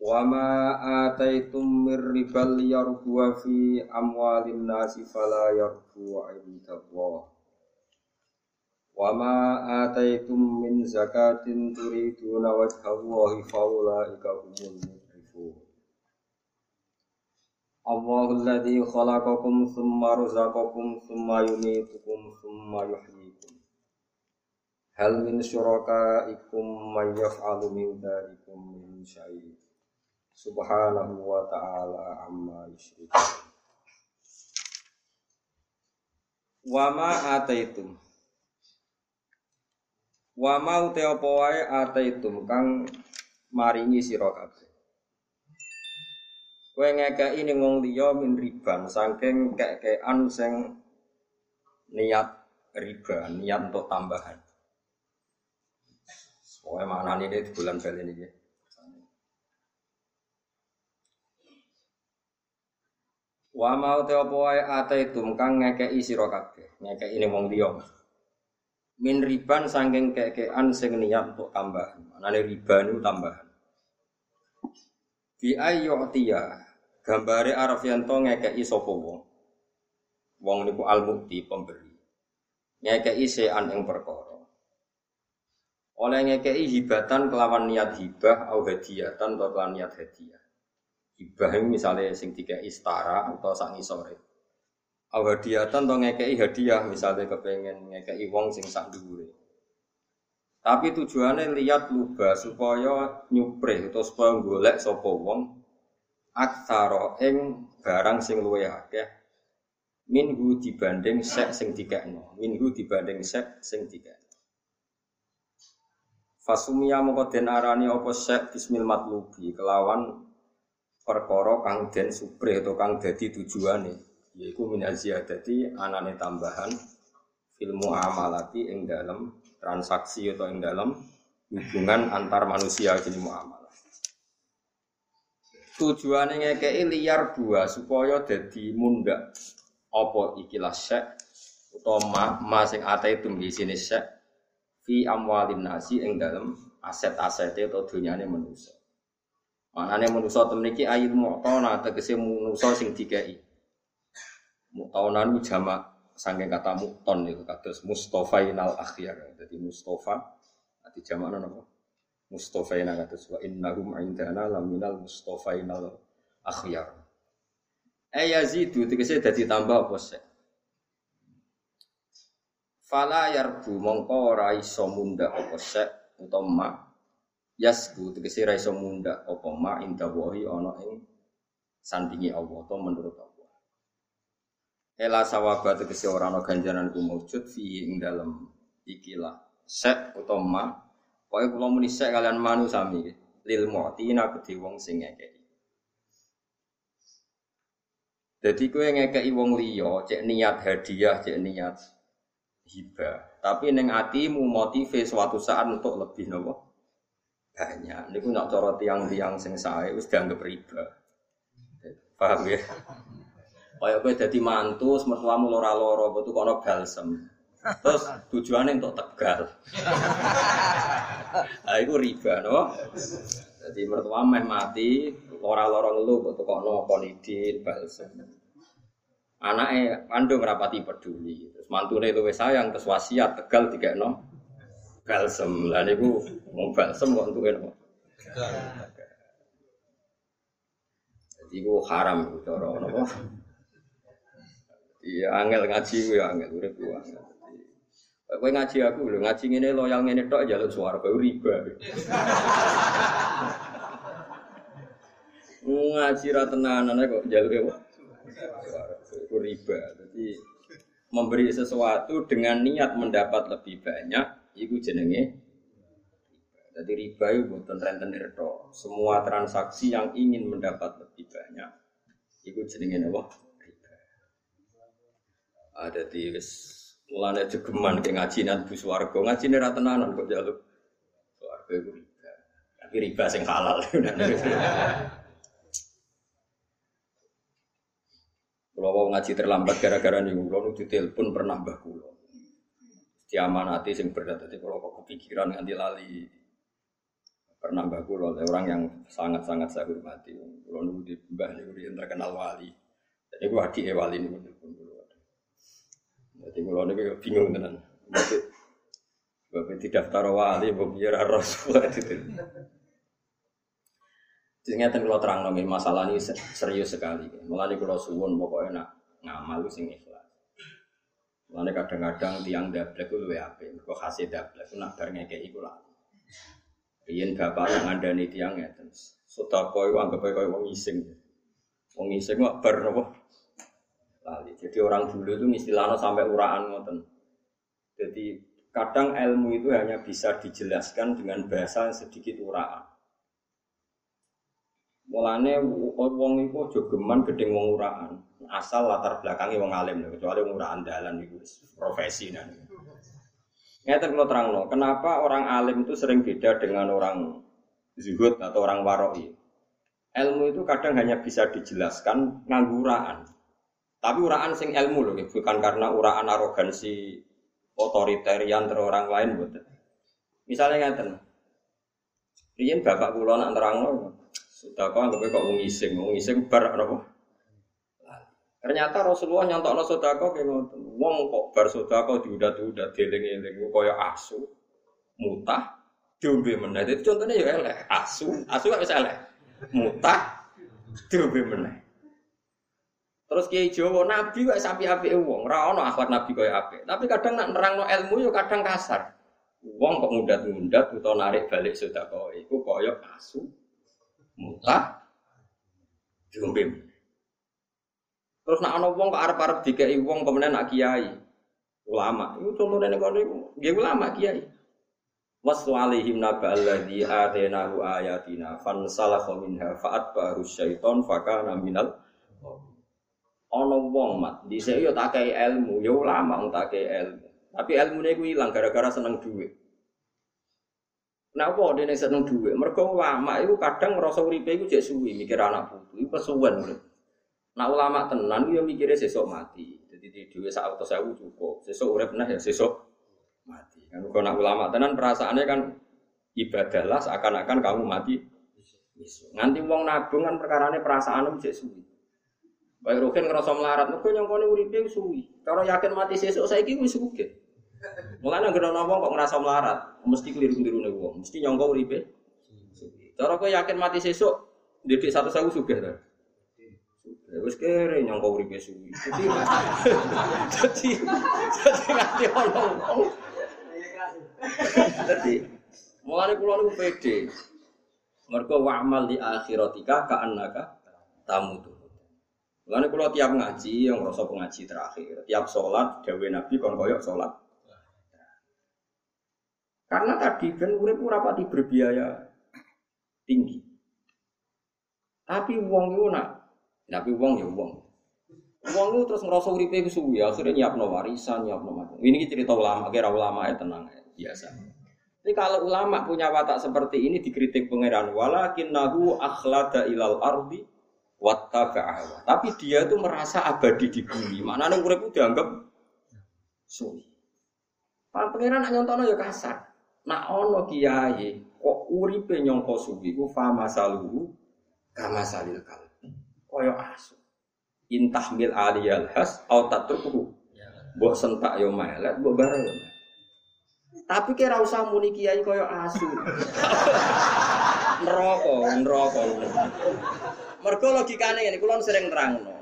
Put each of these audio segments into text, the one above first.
Wa ma ataitum mir ribal yarbu fi amwalin nasi fala yarbu indallah. Wa ma ataitum min zakatin turiduna wajhallahi faulaika humul mudrifun. Allahu alladhi khalaqakum thumma razaqakum thumma yumitukum thumma yuhyikum. Hal min syurakaikum may yaf'alu min dzalikum min syai'in subhanahu wa ta'ala amma yusyrikun wa ma ataitum. Wa ma apa wae ataitum kang maringi sira kabeh. Kowe ngekeki ning wong liya min riban saking kekean sing niat riba niat untuk tambahan. Pokoknya mana ini di bulan bel ini ya. Wa mau te apa wae ataitum kang ngekeki sira kabeh, ngekeki ini wong liya. Min riban saking kekean sing niat untuk tambahan. Manane riba niku tambahan. Bi ayyu'tiya gambare Arafianto ngekeki sapa wong. Wong niku al-mukti pemberi. Ngekeki sean ing perkara. Oleh ngekeki hibatan kelawan niat hibah au hadiyatan atau kelawan niat hadiah. Hibah misalnya sing tiga istara atau sak ngisore. Aw hadiatan atau ngekei hadiah misalnya kepengen ngekei wong sing sak dhuwure. Tapi tujuannya lihat lubah supaya nyupre atau supaya golek sapa wong aksara ing barang sing luwe akeh minhu dibanding sek sing dikekno minhu dibanding sek sing dikekno Fasumia moko den arani apa sek bismil matlubi kelawan perkara kang den supre atau kang dadi tujuane yaiku min ziyadati anane tambahan ilmu amalati ing dalam transaksi atau ing dalam hubungan antar manusia jadi muamalah. Tujuane ngekei liar dua supaya dadi mundak apa ikilah syek utawa ma, ate itu di sini syek fi amwalin nasi ing dalam aset-asete atau dunyane manusia. Manane manusa temen iki ayil mu'tona tegese manusa sing dikai. Mu'tona niku jamak saking kata mu'ton niku kados mustofainal akhyar. Dadi mustofa ati jamakna napa? Mustofaina kados wa innahum indana laminal mustofainal akhyar. Eh yazidu tegese dadi tambah apa sih? Fala yarbu mongko ora iso apa yasbu tegese ra iso munda apa ma inda wahi ana ing sandingi Allah atau menurut Allah. Ela sawaba tegese ora ana ganjaran ku maujud fi ing dalem ikilah sek utawa ma pokoke kula muni sek kalian manu sami lil mu'tina kedhi wong sing ngekeki. Jadi kowe ngekeki wong liya cek niat hadiah cek niat hibah tapi neng atimu motive suatu saat untuk lebih nopo banyak. Niku nak cara tiang-tiang sing sae wis dianggap riba. Paham ya? Kayak kowe dadi mantu, mertuamu lora-lora, betul kono balsem. Terus tujuannya untuk tegal. Nah, itu riba, no? Jadi mertua meh mati, lora-lora ngeluh, betul kono konidin, balsem. Anaknya kandung rapati peduli. Terus mantune itu sayang, terus wasiat tegal tiga no balsem. Lah niku mau balsem kok entuke napa? Jadi ku haram iku cara napa? Iya angel ngaji ku ya angel urip ku angel. Kowe ngaji aku lho, ngaji ngene loyal ngene tok jaluk swarga riba. ngaji ra tenanan kok jaluk apa? Itu riba. Jadi memberi sesuatu dengan niat mendapat lebih banyak Iku jenenge. Jadi riba itu bukan rentenir to. Semua transaksi yang ingin mendapat lebih banyak, itu jenenge apa? Riba. Ada di mulane jegeman ke ngaji nan bu swarga ngaji nih tenanan kok jaluk swarga itu riba. Tapi riba sing halal. Kalau mau ngaji terlambat gara-gara nih, kalau telepon pernah mbah kulo. Diamanati sing berat, jadi kalau kok kepikiran nganti lali. Pernah mbah kulo, orang yang sangat-sangat saya hormati. Kalau nu di mbah dia terkenal wali. Jadi gua adik wali nih telepon kulo. Jadi kulo nih bingung tenan. Bapak tidak daftar wali, bapak biar rasul itu. Jadi ngeten kalau terang nongin masalah ini serius sekali. Mulai kalau suwun pokoknya nak ngamal sing Mulai kadang-kadang tiang dablek itu lebih apa? Kok hasil dablek itu nak bareng kayak itu lah. Rian bapak yang ada nih tiang ya, sudah kau anggap kau wong iseng, wong iseng kok ber apa? Lali. Jadi orang dulu itu istilahnya sampai uraan ngoten. Jadi kadang ilmu itu hanya bisa dijelaskan dengan bahasa yang sedikit uraan. Mulane wong iku aja geman gedeng wong uraan. Asal latar belakangnya wong alim kecuali wong uraan dalan iku profesi nan. Ngeten kalau terangno, kenapa orang alim itu sering beda dengan orang zuhud atau orang waroi? Ilmu itu kadang hanya bisa dijelaskan nganggu uraan. Tapi uraan sing ilmu loh, bukan karena uraan arogansi otoritarian ter orang lain betul. Misalnya ngeten, Riyen bapak kula nak terangno, sudah kau anggap kok wong iseng, wong iseng bar apa? Ternyata Rasulullah nyontok sodako kayak ngotot. Wong kok bar sodako diudat-udat, dieling-eling, kaya asu, mutah, diombe meneh. Itu contohnya ya eleh, asu, asu gak bisa eleh, mutah, diombe meneh. Terus kiai Jawa nabi kok sapi api wong, ora ono akhlak nabi kaya api. Tapi kadang nak nerangno ilmu yo kadang kasar. Wong kok mundat-mundat utawa narik balik sedekah iku kaya asu, mutah diombe. Terus nak ana wong kok arep-arep dikeki wong kemudian nak kiai ulama. Iku contohnya nek kono iku nggih ulama kiai. Waslu alaihim naba alladhi atenahu ayatina fansalakha minha fa'atbahu syaiton fakana minal ana wong mat dhisik yo tak kei ilmu yo ulama tak kei ilmu tapi ilmune iku ilang gara-gara seneng duit Nah, apa dia seneng duit? Mereka ulama itu kadang ngerasa uripe itu cek suwi mikir anak putu, itu kesuwen urip. Nah ulama tenan dia mikirnya sesok mati. Jadi di duit saat atau sewu cukup. Sesok urip nah ya sesok mati. Kan kalau nak ulama tenan perasaannya kan ibadahlah seakan-akan kamu mati. Nanti uang nabung kan perkarane perasaan cek suwi. Baik Rokin ngerasa melarat, mereka nyongkone uripe suwi. Kalau yakin mati sesok saya wis sugih. Mulane ana wong kok ngerasa melarat, mesti keliru-keliru nih wong, mesti nyongko uripe. Cara kowe yakin mati sesuk, didik satu sewu sugih ta. Wis kere nyongko uripe suwi. Jadi jadi jadi nganti ono. Jadi mulane kula niku pede. Mergo wa'mal di akhiratika ka'annaka tamutu. Mulane kula tiap ngaji yang ngrasa pengaji terakhir, tiap sholat dawe Nabi kon koyok sholat karena tadi kan urip ora pati berbiaya tinggi. Tapi wong itu nak, tapi wong ya wong. Wong itu terus ngerasa uripe itu suwi, akhirnya nyiapno warisan, nyiapno macam. Ini cerita ulama, kira ulama ya tenang ya, biasa. Tapi kalau ulama punya watak seperti ini dikritik pangeran, walakin nahu akhlada ilal ardi wattaba'awa. Tapi dia itu merasa abadi di bumi. Mana urip itu dianggap suwi. Pak pangeran nak nyontono ya kasar. Nak ono kiai kok uripe nyongko suwi ku fama saluhu kama salil kalbi. Kaya asu. Intahmil aliyal has au tatrukuhu. Mbok sentak yo melet, mbok bareng. Tapi kira usah muni kiai kaya asu. neraka, neraka. Mergo logikane ngene, kula sering terangno.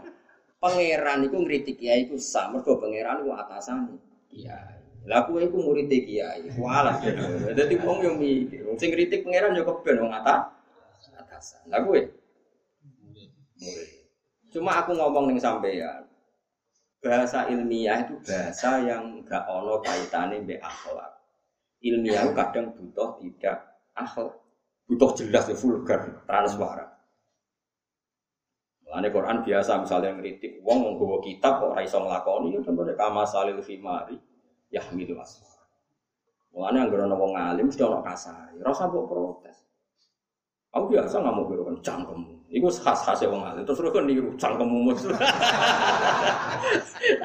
Pangeran iku ngritik kiai iku sah, mergo pangeran iku atasane kiai. Lah kowe iku murid kiai. Walah. Dadi wong yo mikir. Sing kritik pangeran yo keben wong atas atasan. Lah kowe murid. Cuma aku ngomong ning sampeyan. Bahasa ilmiah itu bahasa yang gak ono kaitane mbek akhlak. Ilmiah kadang butuh tidak akhlak. Butuh jelas ya vulgar, transparan. Mulane Quran biasa misalnya ngeritik wong nggawa kitab kok ora iso nglakoni ya contohnya kama salil khimari yahmilu asfar. Mulane anggere ana wong alim mesti ana kasar. Ora usah mbok protes. Aku biasa nggak mau biru cangkemmu. Iku khas khas wong alim. Terus kan niru cangkemmu.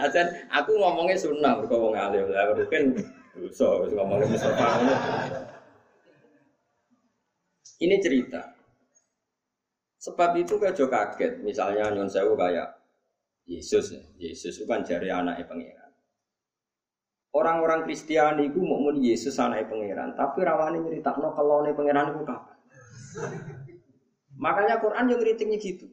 Ajan aku ngomongnya sunnah kok wong alim. Lah kan dosa wis ngomongnya Mustafa Ini cerita. Sebab itu kayak kaget, misalnya Nyon Sewu kayak Yesus ya. Yesus itu kan jari anaknya pangeran. Orang-orang Kristiani itu muni Yesus anaknya pangeran, tapi rawani cerita no kalau anaknya pangeran itu kapan? Makanya Quran yang ngeritiknya gitu.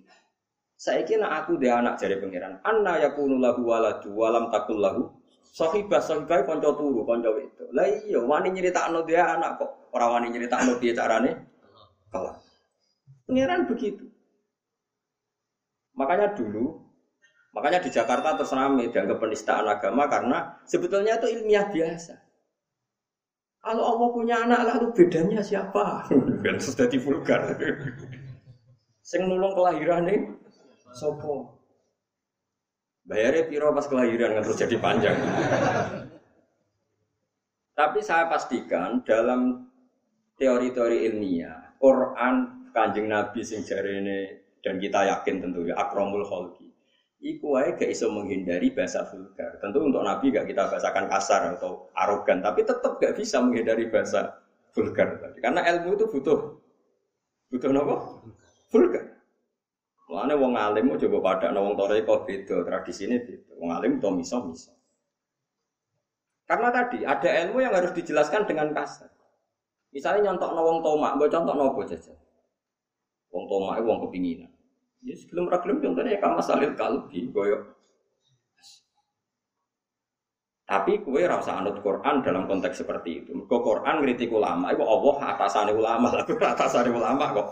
Saya kira aku dia anak jari pangeran. Anna yakunu lahu waladu walam takul lahu sahibah sahibah konco turu konco itu. Lah iya wani no dia anak kok. Orang wani no dia carane kalah. Pangeran begitu. Makanya dulu, makanya di Jakarta terus rame dianggap penistaan agama karena sebetulnya itu ilmiah biasa. Kalau Allah punya anak lalu bedanya siapa? Kan terus jadi vulgar. Sing nulung kelahiran nih, sopo. Bayarnya piro pas kelahiran kan terus jadi panjang. Tapi saya pastikan dalam teori-teori ilmiah, Quran kanjeng Nabi sing ini dan kita yakin tentu ya akromul kholki. Iku wae gak iso menghindari bahasa vulgar. Tentu untuk Nabi gak kita bahasakan kasar atau arogan, tapi tetap gak bisa menghindari bahasa vulgar tadi. Karena ilmu itu butuh butuh apa? Vulgar. Mulane wong alim mau coba pada wong toreko beda, tradisi ini beda. Wong alim to miso miso. Karena tadi ada ilmu yang harus dijelaskan dengan kasar. Misalnya nyontok wong tomak, gue contoh nopo jajan. Wong tomak wong kepinginan. Ya sebelum ragilum contohnya kama salil kalbi goyok. Tapi kue rasa anut Quran dalam konteks seperti itu. Kok Quran ngeritik ulama, itu Allah atasannya ulama, lalu atasannya ulama kok.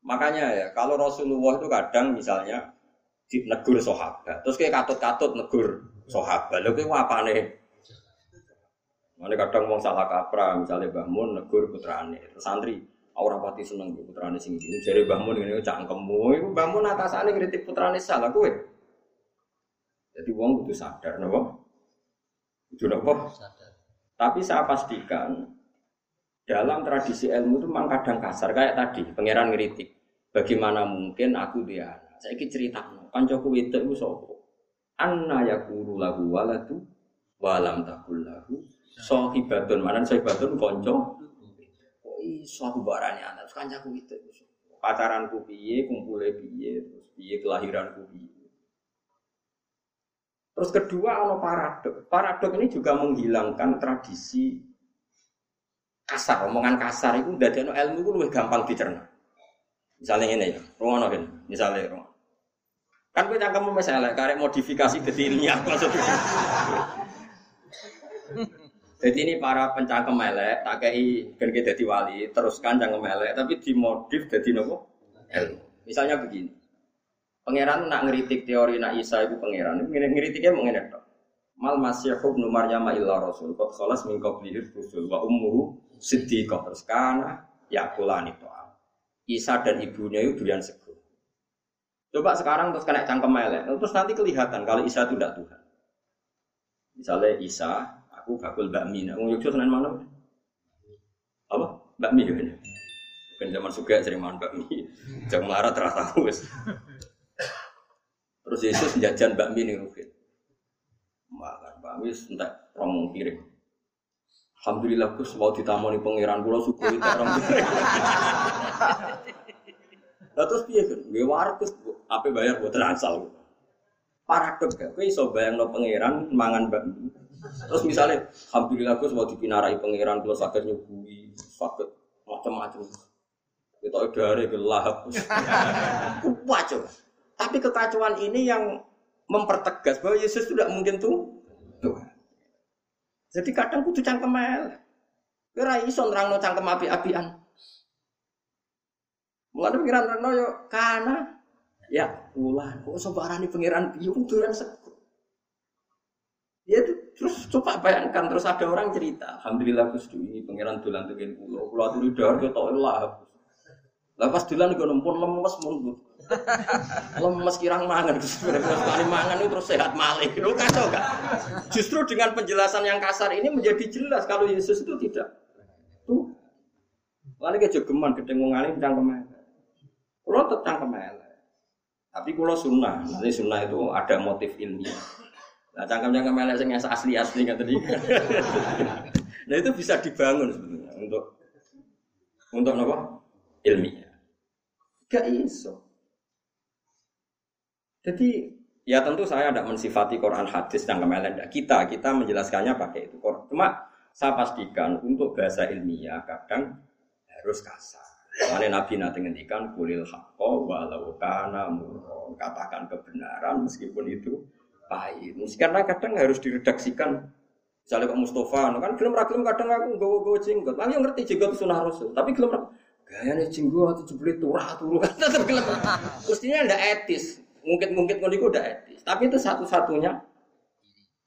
Makanya ya, kalau Rasulullah itu kadang misalnya negur sahabat, terus kayak katut-katut negur sahabat, lalu kayak apa nih? Mana kadang mau salah kaprah, misalnya bangun negur putrane, terus santri, Orang pati seneng putrane sing. Jare Mbah Mun ngene cangkemmu. Iku Mbah Mun atasane kritik putrane salah kowe. Jadi wong kudu sadar napa? Kudu napa? Sadar. Tapi saya pastikan dalam tradisi ilmu itu memang kadang kasar kayak tadi pangeran ngeritik. Bagaimana mungkin aku dia Saya iki cerita kancaku wedok iku sapa? Anna yakuru lahu waladu walam takul lahu sahibatun manan sahibatun kanca iso aku barane anak kancaku itu. Pacaranku piye, kumpule piye, terus piye kelahiranku piye. Terus kedua ono paradok. Paradok ini juga menghilangkan tradisi kasar, omongan kasar itu dari ilmu itu lebih gampang dicerna. Misalnya ini ya, rumah kan, misalnya rumah. Kan gue cangkem misalnya, karek modifikasi ilmiah maksudnya. Jadi ini para pencangkem melek, tak kei kan kita wali, teruskan cangkem melek, tapi dimodif jadi nopo ilmu. Misalnya begini, pangeran nak ngeritik teori nak Isa itu pangeran, ngeritiknya mengenai dok. Mal masih ibnu Maryam illa rasul, kot kholas min qablihi rusul wa ummuhu siddiqah terus kana yakulani to'am. Isa dan ibunya itu durian sego. Coba sekarang terus kena cangkem melek, terus nanti kelihatan kalau Isa itu tidak Tuhan. Misalnya Isa aku bakul bakmi. Nah, wong Yogyakarta seneng mana? Apa? Bakmi ya. Kan zaman suka sering makan bakmi. Jangan marah terasa wis. Terus Yesus jajan bakmi nih Rukin. Makan bakmi entek romong piring. Alhamdulillah Gus mau ditamoni pangeran kula syukur itu orang Lah terus piye kan? Gue warkus apa bayar buat transal. Paradok gak? Kowe iso bayangno pangeran mangan bakmi. Terus misalnya, alhamdulillah gue mau dipinarai pangeran kalau sakit nyubui, sakit macam-macam. Kita dari gelap. Wajib. Tapi kekacauan ini yang mempertegas bahwa Yesus tidak mungkin tuh. Jadi kadang kudu cangkem el. Kira iso nerangno cangkem api-apian. Mulane pikiran nerangno yo kana ya ulah kok pangeran piye kudu sek. Ya itu terus Coba bayangkan terus ada orang cerita, alhamdulillah Gus ini pangeran dolan tegen kula. Kula aturi dahar ketok lah. Lah pas dolan gue nempun lemes mun. lemes kirang mangan Gus. Sekali mangan itu terus sehat malih. Lu kacau gak? Justru dengan penjelasan yang kasar ini menjadi jelas kalau Yesus itu tidak. Tuh. Lalu kejogeman alim cangkem elek. Kula tetap cangkem elek. Tapi kula sunnah. Nanti sunnah itu ada motif ilmiah. Nah, cangkem-cangkem elek sing asli-asli nggak tadi. nah, itu bisa dibangun sebetulnya untuk untuk apa? Ilmiah. Gak iso. Jadi ya tentu saya tidak mensifati Quran hadis dan kemelan. Kita kita menjelaskannya pakai itu. Cuma saya pastikan untuk bahasa ilmiah kadang harus kasar. Karena Nabi nanti ngendikan kulil hakko walau kana katakan kebenaran meskipun itu pahit. Karena kadang harus diredaksikan. Misalnya Pak Mustafa, kan film ragilum kadang aku gawa gawa jenggot. Aku ngerti jenggot sunnah rasul, tapi film gaya nih jenggot jebule turah turu tetap film. Mestinya ada etis. Mungkin-mungkin kalau itu udah etis. Tapi itu satu-satunya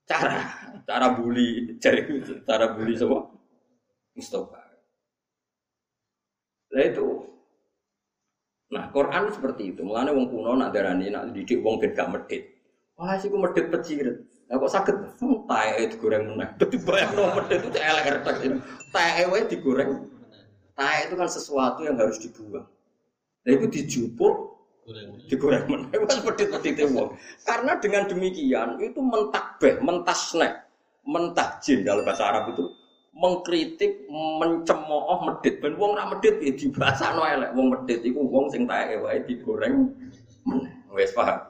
cara, cara bully, cari cara bully semua Mustafa. Nah itu Nah, Quran seperti itu. Mulanya wong kuno nak darani nak didik wong medit. Wah, sih gue medit pecirit. Nah, kok sakit? Hmm, tae digoreng meneh. Dadi bayang no medit itu elek retak itu. Tae wae digoreng. Tae itu kan sesuatu yang harus dibuang. Nah, itu dijupuk digoreng meneh. Wes medit-medite wong. Karena dengan demikian itu mentakbeh, mentasnek, mentahjin dalam bahasa Arab itu mengkritik, mencemooh medit. Ben wong ra medit ya dibasakno elek. Wong medit iku wong sing tae wae digoreng meneh. Wes paham?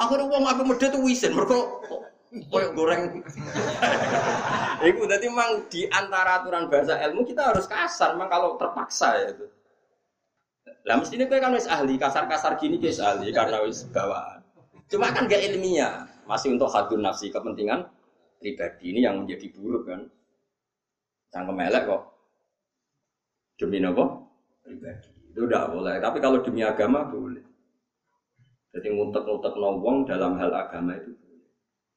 Akhirnya uang aku medit tuh wisin, mereka koyo goreng. Iku jadi memang di antara aturan bahasa ilmu kita harus kasar, memang kalau terpaksa ya itu. Lah mestinya kowe kan wis ahli, kasar-kasar gini guys ahli karena wis bawaan. Cuma kan gak ilmiah, masih untuk hadun nafsi kepentingan pribadi ini yang menjadi buruk kan. Cangkem elek kok. Demi apa? Pribadi. Itu udah boleh, tapi kalau demi agama boleh. Jadi ngutek-ngutek wong dalam hal agama itu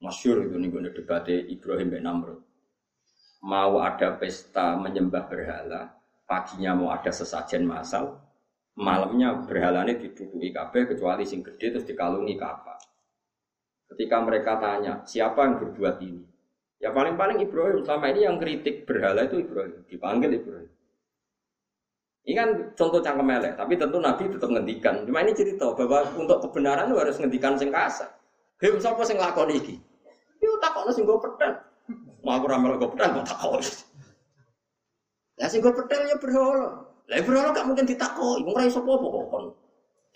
masyur itu nih gue debat Ibrahim bin Namrud. Mau ada pesta menyembah berhala, paginya mau ada sesajen masal, malamnya berhala ini diduduki kabeh kecuali sing gede terus dikalungi kapal. Ketika mereka tanya, siapa yang berbuat ini? Ya paling-paling Ibrahim, selama ini yang kritik berhala itu Ibrahim, dipanggil Ibrahim. Ini kan contoh cangkem elek, tapi tentu Nabi tetap ngendikan. Cuma ini cerita bahwa untuk kebenaran itu harus ngendikan sing kasar. Hei, siapa sing lakon iki? Yo takokno sing go pedang. Mau aku ramal go pedang kok takok. Lah sing go pedang ya berhala. Lah berhala gak mungkin ditakoki, wong ra iso apa kok kon.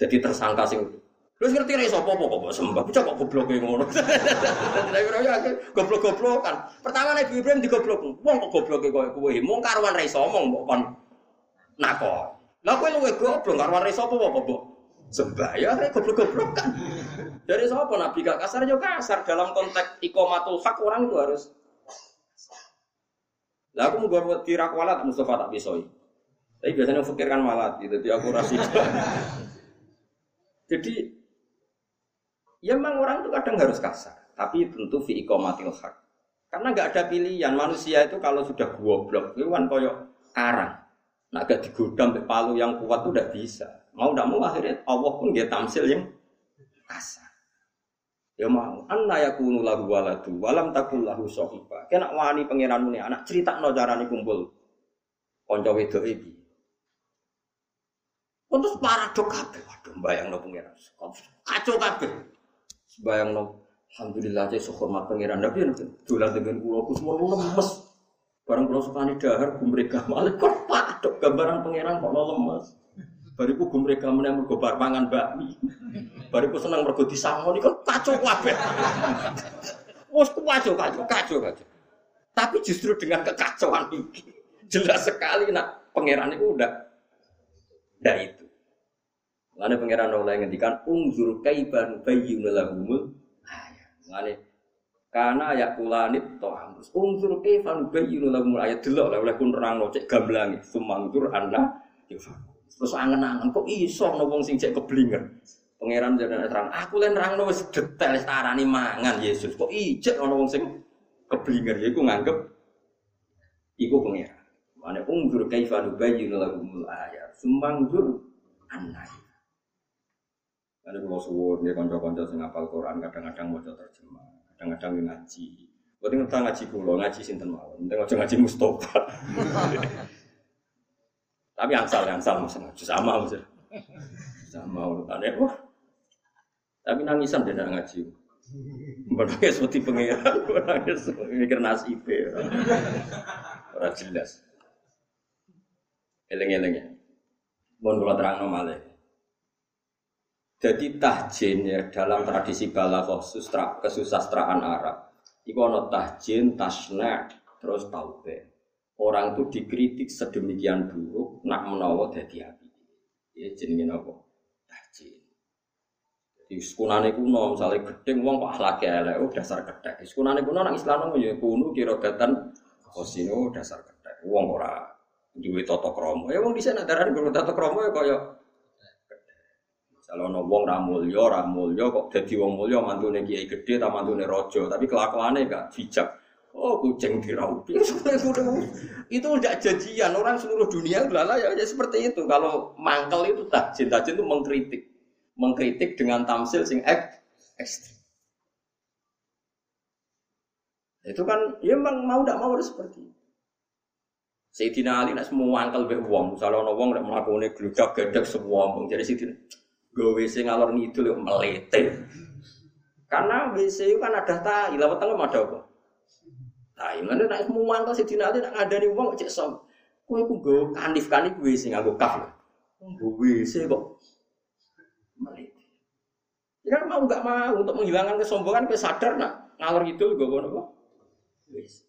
Jadi tersangka sing Terus ngerti ra iso apa kok sembah, bocah kok goblok ngono. Lah ora ya goblok-goblok kan. Pertama Nabi Ibrahim digoblok. Wong kok gobloke koyo kowe. Mung karuan ra iso omong kok kon nakon. Lah kowe luwe goblok karo wari sapa apa, Mbok? Sembaya rek goblok-goblok kan. Dari sapa Nabi gak kasar yo kasar dalam konteks ikomatul hak orang itu harus lah aku mau buat tirak walat Mustafa tak bisa. Tapi biasanya fikir kan walat gitu, jadi aku rasi. jadi ya memang orang itu kadang harus kasar, tapi tentu fi ikomatil hak. Karena nggak ada pilihan manusia itu kalau sudah goblok itu kan koyok karang. Nah, agak digodam sampai palu yang kuat itu udah bisa. Mau tidak mau akhirnya Allah pun dia tamsil yang kasar. Ya mau, anna yakunu lahu waladu, walam takul lahu sohiba. Kena wani pangeranmu nih anak cerita no carane kumpul. Konco wedok iki. Terus paradok kabeh. Waduh, bayang no pangeran. Kacau kabeh. Bayang no. Alhamdulillah aja sehormat pangeran. Tapi dolan dengan kulo, aku semua lemes. Barang kulo sukani dahar, kok patok gambaran pangeran kok lemes. Bariku gue mereka menang mergo bar mangan bakmi. Bariku senang mergo disangon kan kacau kabeh. Wes kacau kacau kacau kacau. Tapi justru dengan kekacauan ini jelas sekali nak pangeran itu udah udah itu. Lalu pangeran yang ngendikan ungzur kaiban bayyun lahumul ayat. Lalu karena ya kulanit to'amus. Ungzur kaifan bayyun lahumul ayat delok oleh kun nerangno cek gamblangi sumantur anna yufaku. Terus angen-angen kok iso ana wong sing cek keblinger. Pangeran jenenge terang, aku len nerangno wis detail tarani mangan Yesus. Kok ijek ana wong sing keblinger iku nganggep iku pengira. Mane unggur kaifa nubayyin lahumul ayat. Sumanggur anai. Ada kalau suwur dia konco-konco sing hafal Quran kadang-kadang mau terjemah, kadang-kadang ngaji. Berarti ngerti ngaji kulo, ngaji sinten mawon. Penting aja ngaji Mustafa. Tapi ansal ansal maksudnya sama maksudnya. Sama urutannya. Wah. Tapi nangisan dia ngaji. Menangis seperti pengiran, menangis mikir nasib Orang jelas. Eleng-eleng ya. Mohon kalau terang nomale. Jadi tahjin ya dalam tradisi balaghah sustra kesusastraan Arab. Iku ana tahjin, tasna, terus taube. Orang itu dikritik sedemikian buruk nak menawa dadi api. Ya jenenge napa? Tahjin. Di sekunane kuno, misalnya gedeng wong kok akhlake elek, oh dasar gedek. Sekunane kuno nang Islam ya kuno kira datan kosino dasar gedek. Wong ora duwe tata krama. Ya wong dhisik nak darani tata krama ya kaya Kalau ono wong ra mulya, ra mulya kok dadi wong mulya mantune kiai gede ta mantune raja, tapi kelakuannya gak bijak. Oh kucing diraupi. itu tidak janjian orang seluruh dunia lala ya, ya seperti itu. Kalau mangkel itu tajin, tajin itu mengkritik mengkritik dengan tamsil sing ek ekstrim. Itu kan ya memang mau tidak mau harus seperti itu. Sayyidina Ali nak semua angkel be uang, misalnya ono wong nek mlakune gludak gedek semua wong. Jadi Sayyidina gue WC ngalor ngidul melete. Karena WC itu kan ada tai, lewat tengah ada apa? Tai, mana nak semua angkel Sayyidina Ali nak ngadani uang cek som. Kowe ku go kanif-kanif WC nganggo kaf. WC kok meliti. Ya kan mau nggak mau untuk menghilangkan kesombongan, kita sadar nak ngalor itu gue apa? Wis.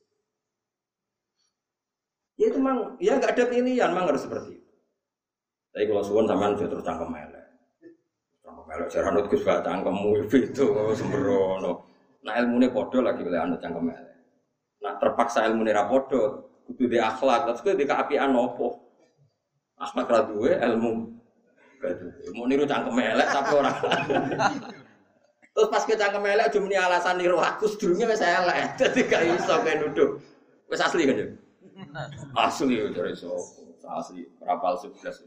Ya itu memang, ya nggak ada pilihan, memang harus seperti itu. Tapi kalau suwon sudah terus cangkem melek. Cangkem melek, cara nut gus gak cangkemmu itu sembrono. Nah ilmu ini podo lagi oleh anut cangkem melek. Nah terpaksa ilmu ini rapodo, kudu di akhlak, terus kudu di keapian nopo. Akhlak raduwe ilmu Mau niru cangkem melek tapi orang. Terus pas ke cangkem elek cuma alasan niru aku sedurunge wis elek. Dadi gak iso duduk. Wis asli kan ya? Asli ya dari so. Asli, rapal sukses.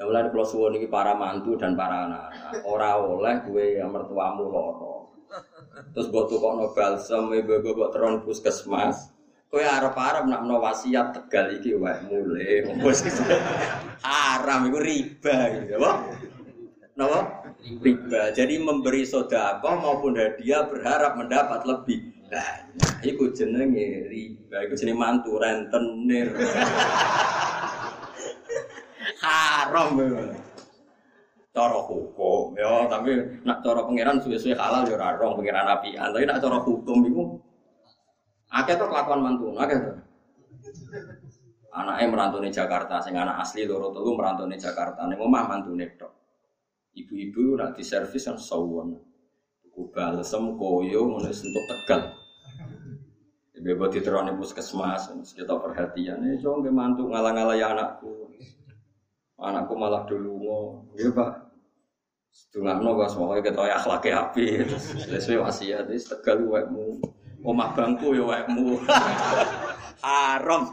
Ya mulai kalau suwon ini para mantu dan para anak-anak. Oleh gue yang mertuamu loro. Terus buat tuh kok balsam, ibu-ibu teron puskesmas. Kowe arep-arep nak menawa wasiat tegal iki wae mulai haram iku riba gitu. Apa? Napa? Riba. Jadi memberi sedekah maupun hadiah berharap mendapat lebih. Nah, iku jenenge riba. Iku jenenge mantu rentenir. haram cara hukum ya tapi nak cara pangeran suwe-suwe halal ya ora pangeran api tapi nak cara hukum iku Akeh tuh kelakuan mantu, akeh tuh. Anaknya merantau di Jakarta, sing anak asli loro telu merantau di Jakarta. Ning omah mantune tok. Ibu-ibu nak di servis kan sawon. Ku balsem koyo ngono untuk Tegal. Bebo diterone puskesmas, kita perhatian. Eh, coba nggih mantu ngalang-alang anakku. Anakku malah dulu mau, ya pak. Setengah no, semuanya kita akhlaknya api. Sesuai wasiat, tegal wekmu. Omah bangku ya wekmu. Haram.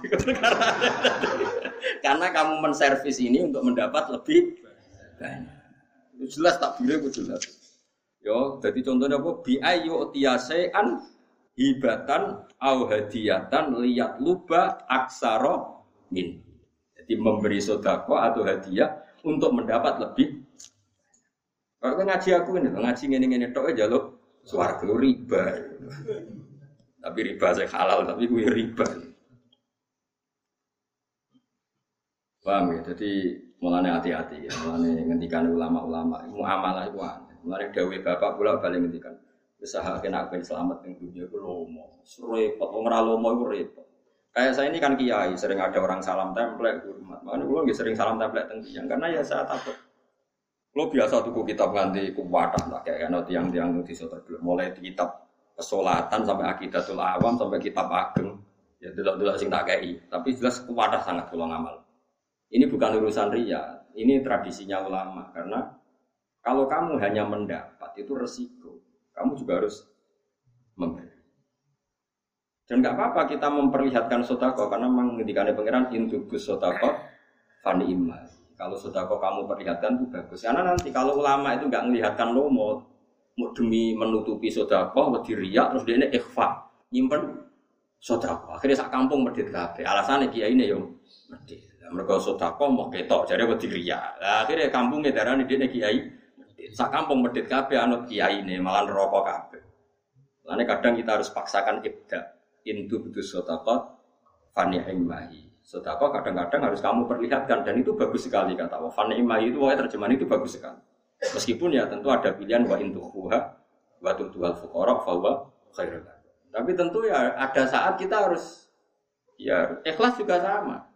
Karena kamu menservis ini untuk mendapat lebih banyak. Jelas tak boleh itu jelas. Yo, jadi contohnya apa? Bi ayu tiasean hibatan au hadiyatan liat luba aksaro min. Jadi memberi sodako atau hadiah untuk mendapat lebih. Kalau ngaji aku ini, ngaji ini ini tok aja lo, suara riba. Tapi riba saya halal, tapi gue riba. Paham ya? Jadi mulane hati-hati ya, mulane ngendikan ulama-ulama, mau amalah itu. Mulane dawuh bapak pula balik ngendikan, usaha kena ben selamat yang dunia itu lomo. Repot, wong ora lomo itu repot. Kayak saya ini kan kiai, sering ada orang salam template hormat. Makanya gue nggak sering salam template tentang karena ya saya takut. Lo biasa tuku kitab nganti kuwadah lah kayak kan tiang-tiang di soter mulai di kitab kesolatan sampai akidatul awam sampai kitab ageng. Ya dulu-dulu sing tak kei. Tapi jelas kewadah sangat pulang amal ini bukan urusan ria ini tradisinya ulama. Karena kalau kamu hanya mendapat itu resiko. Kamu juga harus memberi Dan nggak apa-apa kita memperlihatkan sodako karena memang ketika pangeran intugus sodako fani imal. Kalau sodako kamu perlihatkan itu bagus. Karena nanti kalau ulama itu nggak melihatkan lo mau, mau demi menutupi sodako, mau diriak terus dia ini ikhfa nyimpen sodako. Akhirnya sak kampung medit kafe. Alasannya dia ini yo medit. Mereka sodako mau ketok jadi mau diriak. Akhirnya kampungnya darah ini dia kiai. Sak kampung medit kafe anut kiai ini malah rokok kafe. Lainnya kadang kita harus paksakan ibda intu butuh fani imahi. Sodako kadang-kadang harus kamu perlihatkan dan itu bagus sekali kata. Fani imahi itu wajah terjemahan itu bagus sekali. Meskipun ya tentu ada pilihan wa intu huha wa tutuhal fuqara fawa khairul Tapi tentu ya ada saat kita harus ya ikhlas juga sama.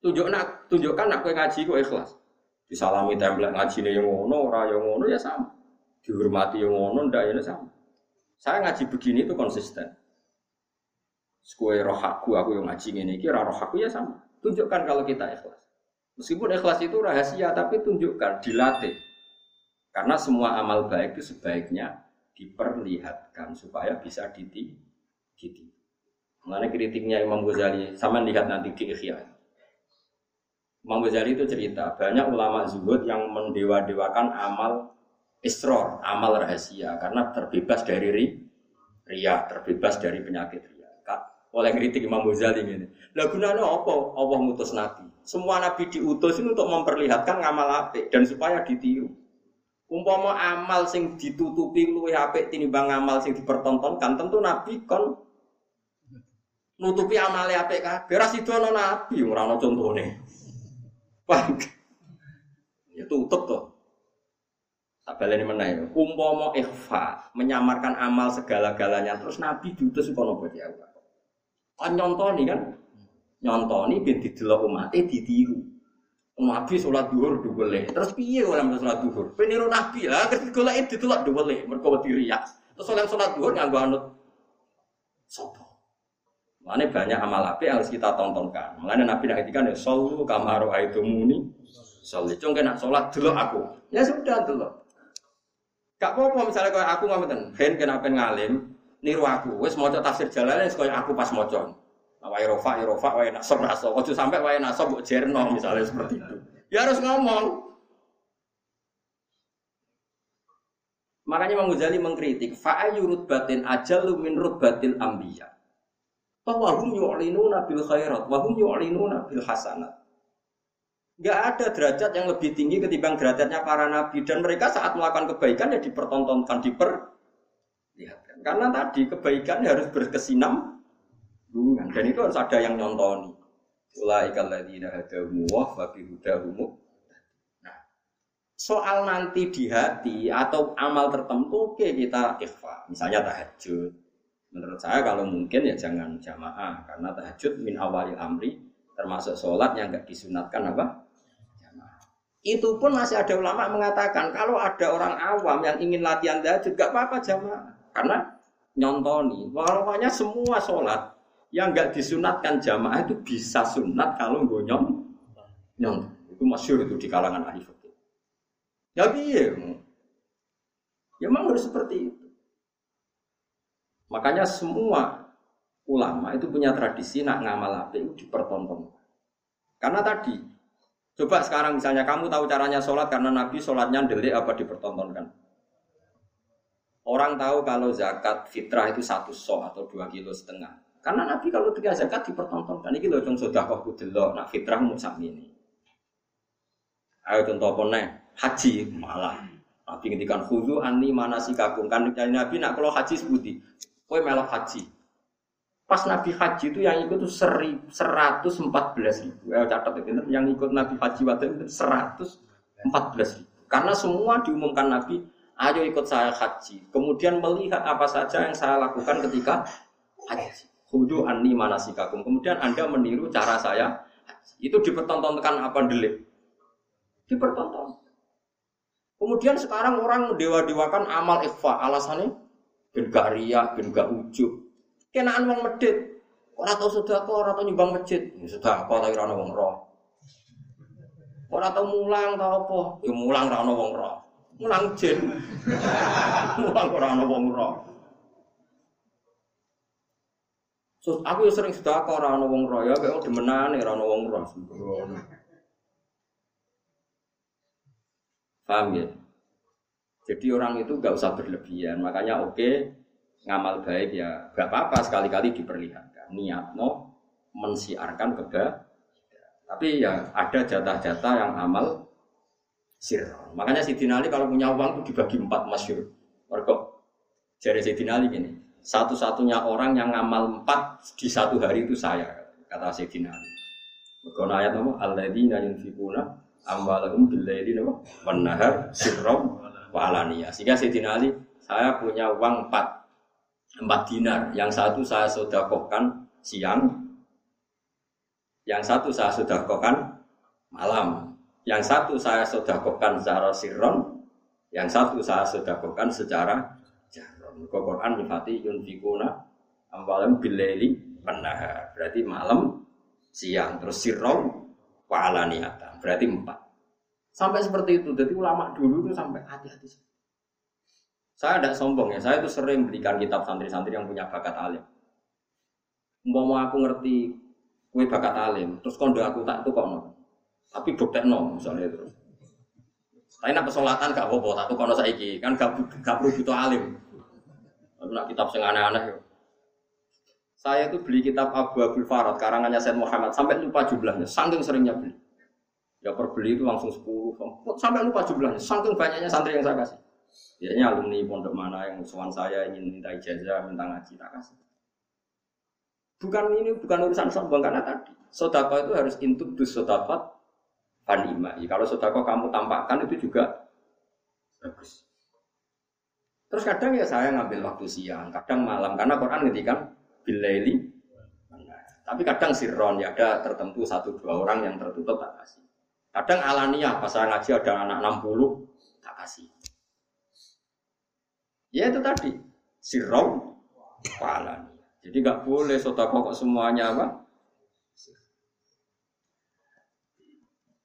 Tunjukkan tunjukkan aku yang ngaji kok ikhlas. Disalami template ngaji yang ngono, ora yang ngono ya sama. Dihormati yang ngono ndak ya sama. Saya ngaji begini itu konsisten. Sekue roh aku, aku yang ngaji ini, kira roh aku ya sama. Tunjukkan kalau kita ikhlas. Meskipun ikhlas itu rahasia, tapi tunjukkan, dilatih. Karena semua amal baik itu sebaiknya diperlihatkan supaya bisa diti, diti. Mengenai kritiknya Imam Ghazali, sama lihat nanti di Ikhya. Imam Ghazali itu cerita, banyak ulama zuhud yang mendewa-dewakan amal isror, amal rahasia, karena terbebas dari ri, ria, terbebas dari penyakit oleh kritik Imam Ghazali ini. Lah gunanya apa? Allah ngutus nabi. Semua nabi diutus ini untuk memperlihatkan ngamal apik dan supaya ditiru. Umpama amal sing ditutupi luwih apik tinimbang amal sing dipertontonkan, tentu nabi kon nutupi amal apik kabeh. Ra sidono nabi ora ana contone. Paham? Ya tutup tuh. Tak baleni meneh. Umpama ikhfa, menyamarkan amal segala-galanya terus nabi diutus kono buat ya Allah. Kan nyontoni kan? Nyontoni ben didelok umate ditiru. Nabi sholat duhur dua Terus piye orang sholat duhur? Peniru Nabi lah. Terus golek didelok dua Mereka wedi riak. Terus orang sholat duhur nganggo anut sopo. Mana banyak amal api yang harus kita tontonkan. Mulanya Nabi nak ketika nih solu kamaru itu muni. Solu cung kena sholat dulu aku. Ya sudah dulu. Gak apa-apa misalnya kalau aku ngomongin, Ben kenapa ngalim, niru aku. Wes maca tafsir Jalalain kaya aku pas. Nah, wae rofa, ya rofa, wae nasab, nasab. Ojo sampai wae nasab mbok jerno misalnya seperti itu. Ya harus ngomong. Makanya Imam Ghazali mengkritik, fa'ayu rutbatin ajalu min rutbatil ambiya. Bahwa hum yu'linuna bil khairat, wa hum yu'linuna bil hasanat. Gak ada derajat yang lebih tinggi ketimbang derajatnya para nabi dan mereka saat melakukan kebaikan ya dipertontonkan, diper lihatkan. Karena tadi kebaikan harus berkesinam dan itu harus ada yang nyontoni. Ulaikal hadahumu wa fa Nah, soal nanti di hati atau amal tertentu oke kita ikhfa. Misalnya tahajud. Menurut saya kalau mungkin ya jangan jamaah karena tahajud min awali amri termasuk sholat yang nggak disunatkan apa? Jamaah. Itu pun masih ada ulama mengatakan kalau ada orang awam yang ingin latihan tahajud gak apa-apa jamaah. Karena nyontoni, pokoknya semua sholat yang nggak disunatkan jamaah itu bisa sunat kalau nyom nyont. Itu masyur itu di kalangan ahli fikih. Ya biar, ya memang harus seperti itu. Makanya semua ulama itu punya tradisi nak ngamal apa itu dipertontonkan. Karena tadi, coba sekarang misalnya kamu tahu caranya sholat karena Nabi sholatnya delik apa dipertontonkan. Orang tahu kalau zakat fitrah itu satu so atau dua kilo setengah. Karena Nabi kalau tiga zakat dipertontonkan. Ini loh dong sudah kok kudelok. Nah fitrah mau ini. Ayo contoh apa? Haji malah. Nabi ngendikan mana sih kakung kan Nabi nak kalau haji sebuti. Kue melok haji. Pas Nabi haji itu yang ikut tuh seratus empat belas ribu. Eh, catat itu yang ikut Nabi haji waktu itu seratus empat belas ribu. Karena semua diumumkan Nabi ayo ikut saya haji. Kemudian melihat apa saja yang saya lakukan ketika haji. Hudu anni manasikakum. Kemudian Anda meniru cara saya. Itu dipertontonkan apa delik? Dipertonton. Kemudian sekarang orang dewa-dewakan amal ikhfa. Alasannya ben gak riak, ben gak ujub. Kenaan wong medit. Ora tau sedekah, ora tau nyumbang masjid. Ya sedekah tapi ora wong roh. Ora tau mulang tau apa? Ya mulang ora wong roh mulang jin. Mulang ora ana wong roh. So, aku sering kok orang wong roh ya, kayak demenan ora ono wong roh. Paham ya? Jadi orang itu nggak usah berlebihan. Makanya oke ngamal baik ya gak apa-apa sekali-kali diperlihatkan. Niat no mensiarkan kebahagiaan. Tapi ya ada jatah-jatah yang amal sirron. Makanya si Ali kalau punya uang itu dibagi empat masyur. Mereka jadi si Ali gini, satu-satunya orang yang ngamal empat di satu hari itu saya, kata si Ali. Mereka ayat nama, alladzina yunfikuna amwalahum billaili nama, wanahar sirrom wa Sehingga si Ali, saya punya uang empat, empat dinar. Yang satu saya sodakohkan siang, yang satu saya sodakohkan malam. Yang satu saya sodakohkan secara sirron, yang satu saya sodakohkan secara jaron. Quran nifati yunfikuna amwalam bileli penahar. Berarti malam, siang, terus sirron, niatan. Berarti empat. Sampai seperti itu. Jadi ulama dulu itu sampai hati-hati. Saya tidak sombong ya. Saya itu sering berikan kitab santri-santri yang punya bakat alim. Mau aku ngerti kue bakat alim, terus kondo aku tak tuh kok Tapi bukti no misalnya terus. Tapi nak pesolatan gak apa-apa, tak kono saiki kan gak, gak perlu butuh alim. Nak kitab sing aneh-aneh Saya itu beli kitab Abu Abdul Farad karangannya Said Muhammad sampai lupa jumlahnya, saking seringnya beli. Ya perbeli itu langsung 10, sampai lupa jumlahnya, saking banyaknya santri yang saya kasih. Biasanya alumni pondok mana yang suan saya ingin minta ijazah, minta ngaji, tak kasih. Bukan ini bukan urusan sombong karena tadi sodako itu harus intuk dus sodakot panima. Kalau sodako kamu tampakkan itu juga bagus. Terus kadang ya saya ngambil waktu siang, kadang malam karena Quran ngedikan bilaili. Tapi kadang sirron ya ada tertentu satu dua orang yang tertutup tak kasih. Kadang alania pas saya ngaji ada anak 60 tak kasih. Ya itu tadi sirron alani. Jadi nggak boleh sodako kok semuanya apa?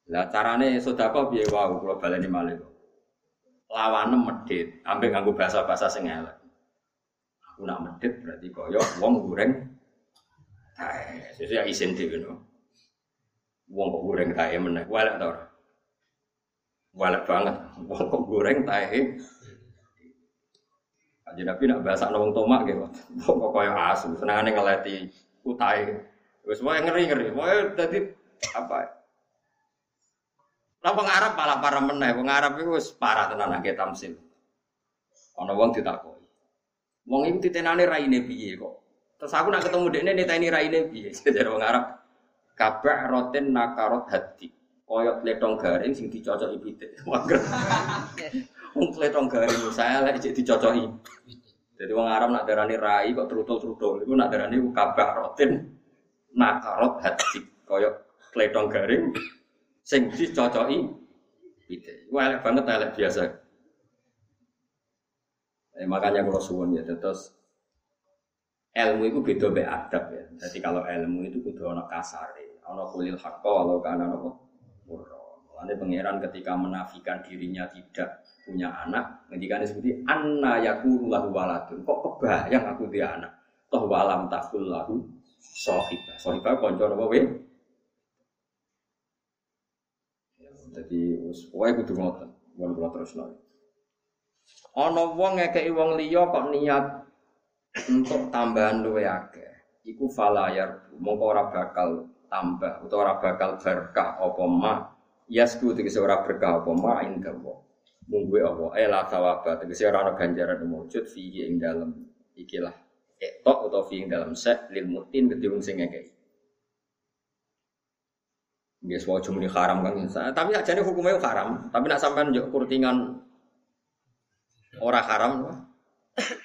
Lah carane sodako biaya wow kalau baleni malih. Lawane medit, ambek nganggo bahasa-bahasa sing elek. Aku nak medit berarti koyo wong goreng tae. Sesuk ya isin dhewe no. Wong kok goreng tae meneh, walek ta ora? Walek banget. Wong kok goreng tae Kanjeng Nabi nak bahasa wong tomak gitu. Kok kaya asu, senengane utai. Wis wae ngeri-ngeri. Wae dadi apa? Lah wong Arab malah parah meneh. Wong Arab iku wis parah tenan akeh tamsil. Ana wong ditakoki. Wong iku titenane raine piye kok? Terus aku nak ketemu dekne niteni raine piye? Jadi wong Arab kabeh roten nakarot hati. Koyok letong garing sing dicocoki pitik. Wong tletong garing saya lek cek dicocoki. Jadi wong Arab nak darani rai kok trutul-trutul iku nak darani kabah rotin nakarot hati koyok tletong garing sing dicocoki pitik. Wah elek banget elek biasa. Eh, makanya kalau suwon ya terus ilmu itu beda be adab ya. Jadi kalau ilmu itu kudu ana kasare, ana kulil hakka walau kana ana Lalu pangeran ketika menafikan dirinya tidak punya anak, ketika seperti anna yakulu lahu waladun. Kok kebayang aku dia anak? Toh walam takul lahu sohibah. Sohibah konco apa? Jadi wae kudu ngoten. Mun kula terusno. Ana wong ngekeki wong liya kok niat untuk tambahan luwe akeh. Iku falayar mongko ora bakal tambah utawa ora bakal berkah apa mah Yasku tegese ora berkah apa ma inda wa. Munggu apa eh la sawaba tegese ora ana ganjaran wujud fi ing dalem ikilah etok atau fi ing dalem set lil mutin gede wong sing ngekeki. Bias wae cuma haram kan tapi ajane hukumnya haram, tapi nak sampean njuk kurtingan ora haram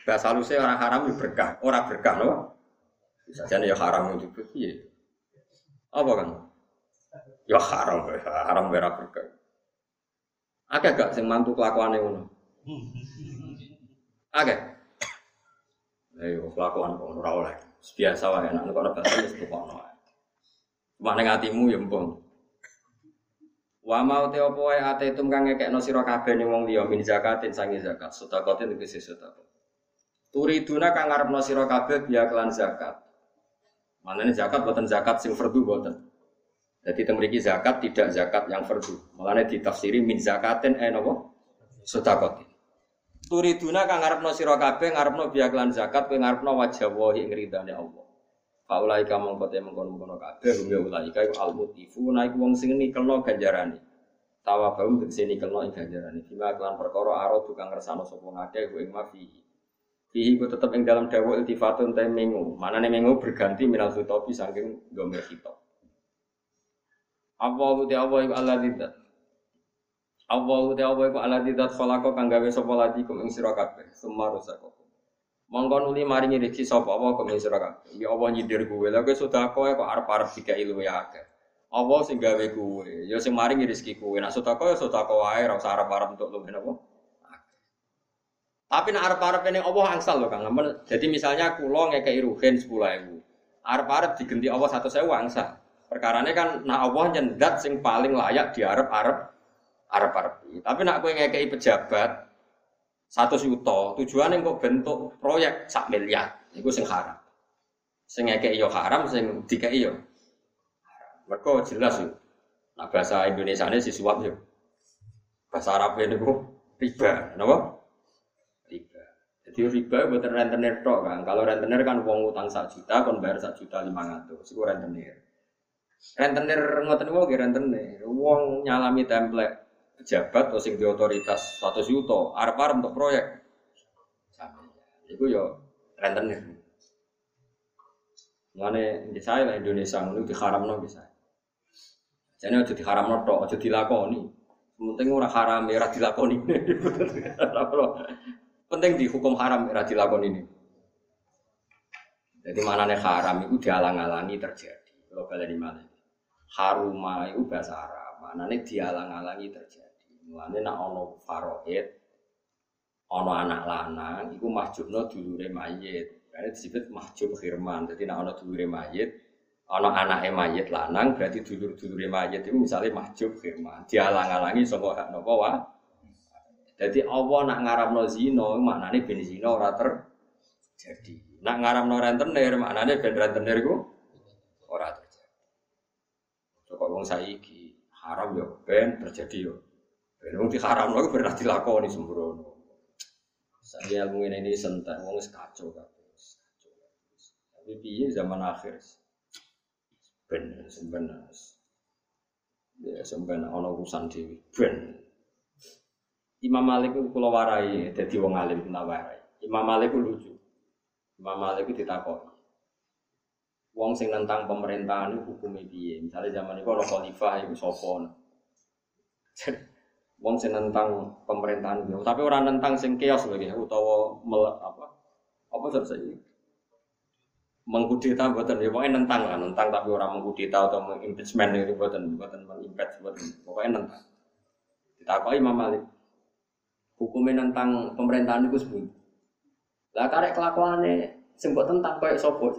Bahasa halusnya orang haram ya berkah, orang berkah loh. Bisa jadi ya haram juga, iya. Apa kan? Ya haram, haram ora berkah. Akeh gak sing mantu kelakuane ngono? Akeh. Ayo kelakuan kok ora oleh. Biasa wae nek kok bahasa wis tukokno. Cuma ning ya mpung. Wa mau te opo wae ate tum kang ngekekno sira kabeh ning wong liya min zakatin sangi zakat. Sedekatin tegese sedekah. Turiduna kang ngarepno sira kabeh biya kelan zakat. Mana ini zakat buatan zakat sing fardu buatan. Jadi temriki zakat tidak zakat yang fardu. Malah ditafsiri min zakatin eh nopo sedekah. Turiduna kang ngarepno sira kabeh ngarepno biaklan zakat kowe ngarepno wajah wahi ing ridane Allah. Faulai ka mongko te mengkono-mengkono kabeh hum ya ulai ka al mutifu naik wong sing nikelno ganjarane. Tawa baum tegese nikelno ing ganjarane. Bima kelan perkara aro tukang ngersano sapa ngake ing mafi. Fihi ku tetep ing dalam dawa iltifatun te mengu. Manane mengu berganti minal khitobi saking gomer khitab. Allahu te Allah iku Allah tidak. Allahu te Allah iku Allah tidak khalaqa kang gawe sapa lati kum ing sira kabeh. Mongko nuli maringi rezeki sapa apa ing sira kabeh. Ya Allah nyindir kowe. Lha kowe sedekah kok arep-arep dikai luwe akeh. Allah sing gawe kowe. Ya sing maringi rezeki kowe. Nek sedekah ya sedekah wae ora usah arep-arep untuk luwe napa. Tapi nek arep-arep ini Allah angsal lho Kang. Jadi misalnya kula ngekeki ruhin 10.000. Arep-arep digenti Allah 100.000 angsal. Perkarane kan nak Allah nyendat sing paling layak di Arab Arab Arab Arab. Tapi nak kowe ngekei pejabat satu juta, tujuannya kok bentuk proyek sak miliar, itu sing haram. Sing ngekei yo haram, sing dikei yo. Mereka jelas yo. Nah bahasa Indonesia ini sisuap yo. Bahasa Arab ini kok riba, kenapa? Riba. Jadi riba buat rentenir tok kan. Kalau rentenir kan uang utang sak juta, kon bayar sak juta lima ratus, itu rentenir. Rentenir ngoten nggih rentenir. Wong nyalami template pejabat atau sing di otoritas satu juta, arep-arep untuk proyek. Iku yo rentenir. Mane di saya lah Indonesia ngono diharamno bisa. Jadi aja diharamno tok, aja dilakoni. Penting ora haram ora dilakoni. Penting dihukum haram ora dilakoni ini. Jadi mana nih haram itu dialang-alangi terjadi. Kalau kalian di mana? haruma itu bahasa Arab. Manane dialang-alangi terjadi. Mulane nak ono faraid, ono anak lanang iku mahjubno dulure mayit. Karena disebut mahjub khirman. Jadi nak ono dulure mayit, ono anake mayit lanang berarti dulur-dulure mayit itu misalnya mahjub khirman. Dialang-alangi saka hak napa wa. Jadi Allah nak ngaramno zina maknane ben zina ora terjadi. Nak ngaramno rentenir maknane ben rentenir iku ora terjadi. Kok wong saiki haram ya ben terjadi yo. Ben wong diharam lho pernah dilakoni sembrono. Saya ilmu ini sentak wong kacau kabeh. Tapi piye zaman akhir ben sebenarnya ya sebenarnya ono urusan dewi ben Imam Malik itu kula warai dadi wong alim kula warai. Imam Malik itu lucu. Imam Malik itu ditakoni wong sing nentang pemerintahan itu hukumnya piye. Misalnya zaman itu orang khalifah itu sopon. Wong sing nentang pemerintahan itu, tapi orang nentang sing kios lagi, utawa mel, apa? Apa selesai mengkudeta buatan ya pokoknya nentang lah nentang tapi orang mengkudeta atau mengimpeachment itu buatan buatan mengimpeach buatan pokoknya nentang. Kita kau Imam Malik. Hukumnya nentang pemerintahan itu sebut lah karek kelakuannya sempat tentang kayak sopo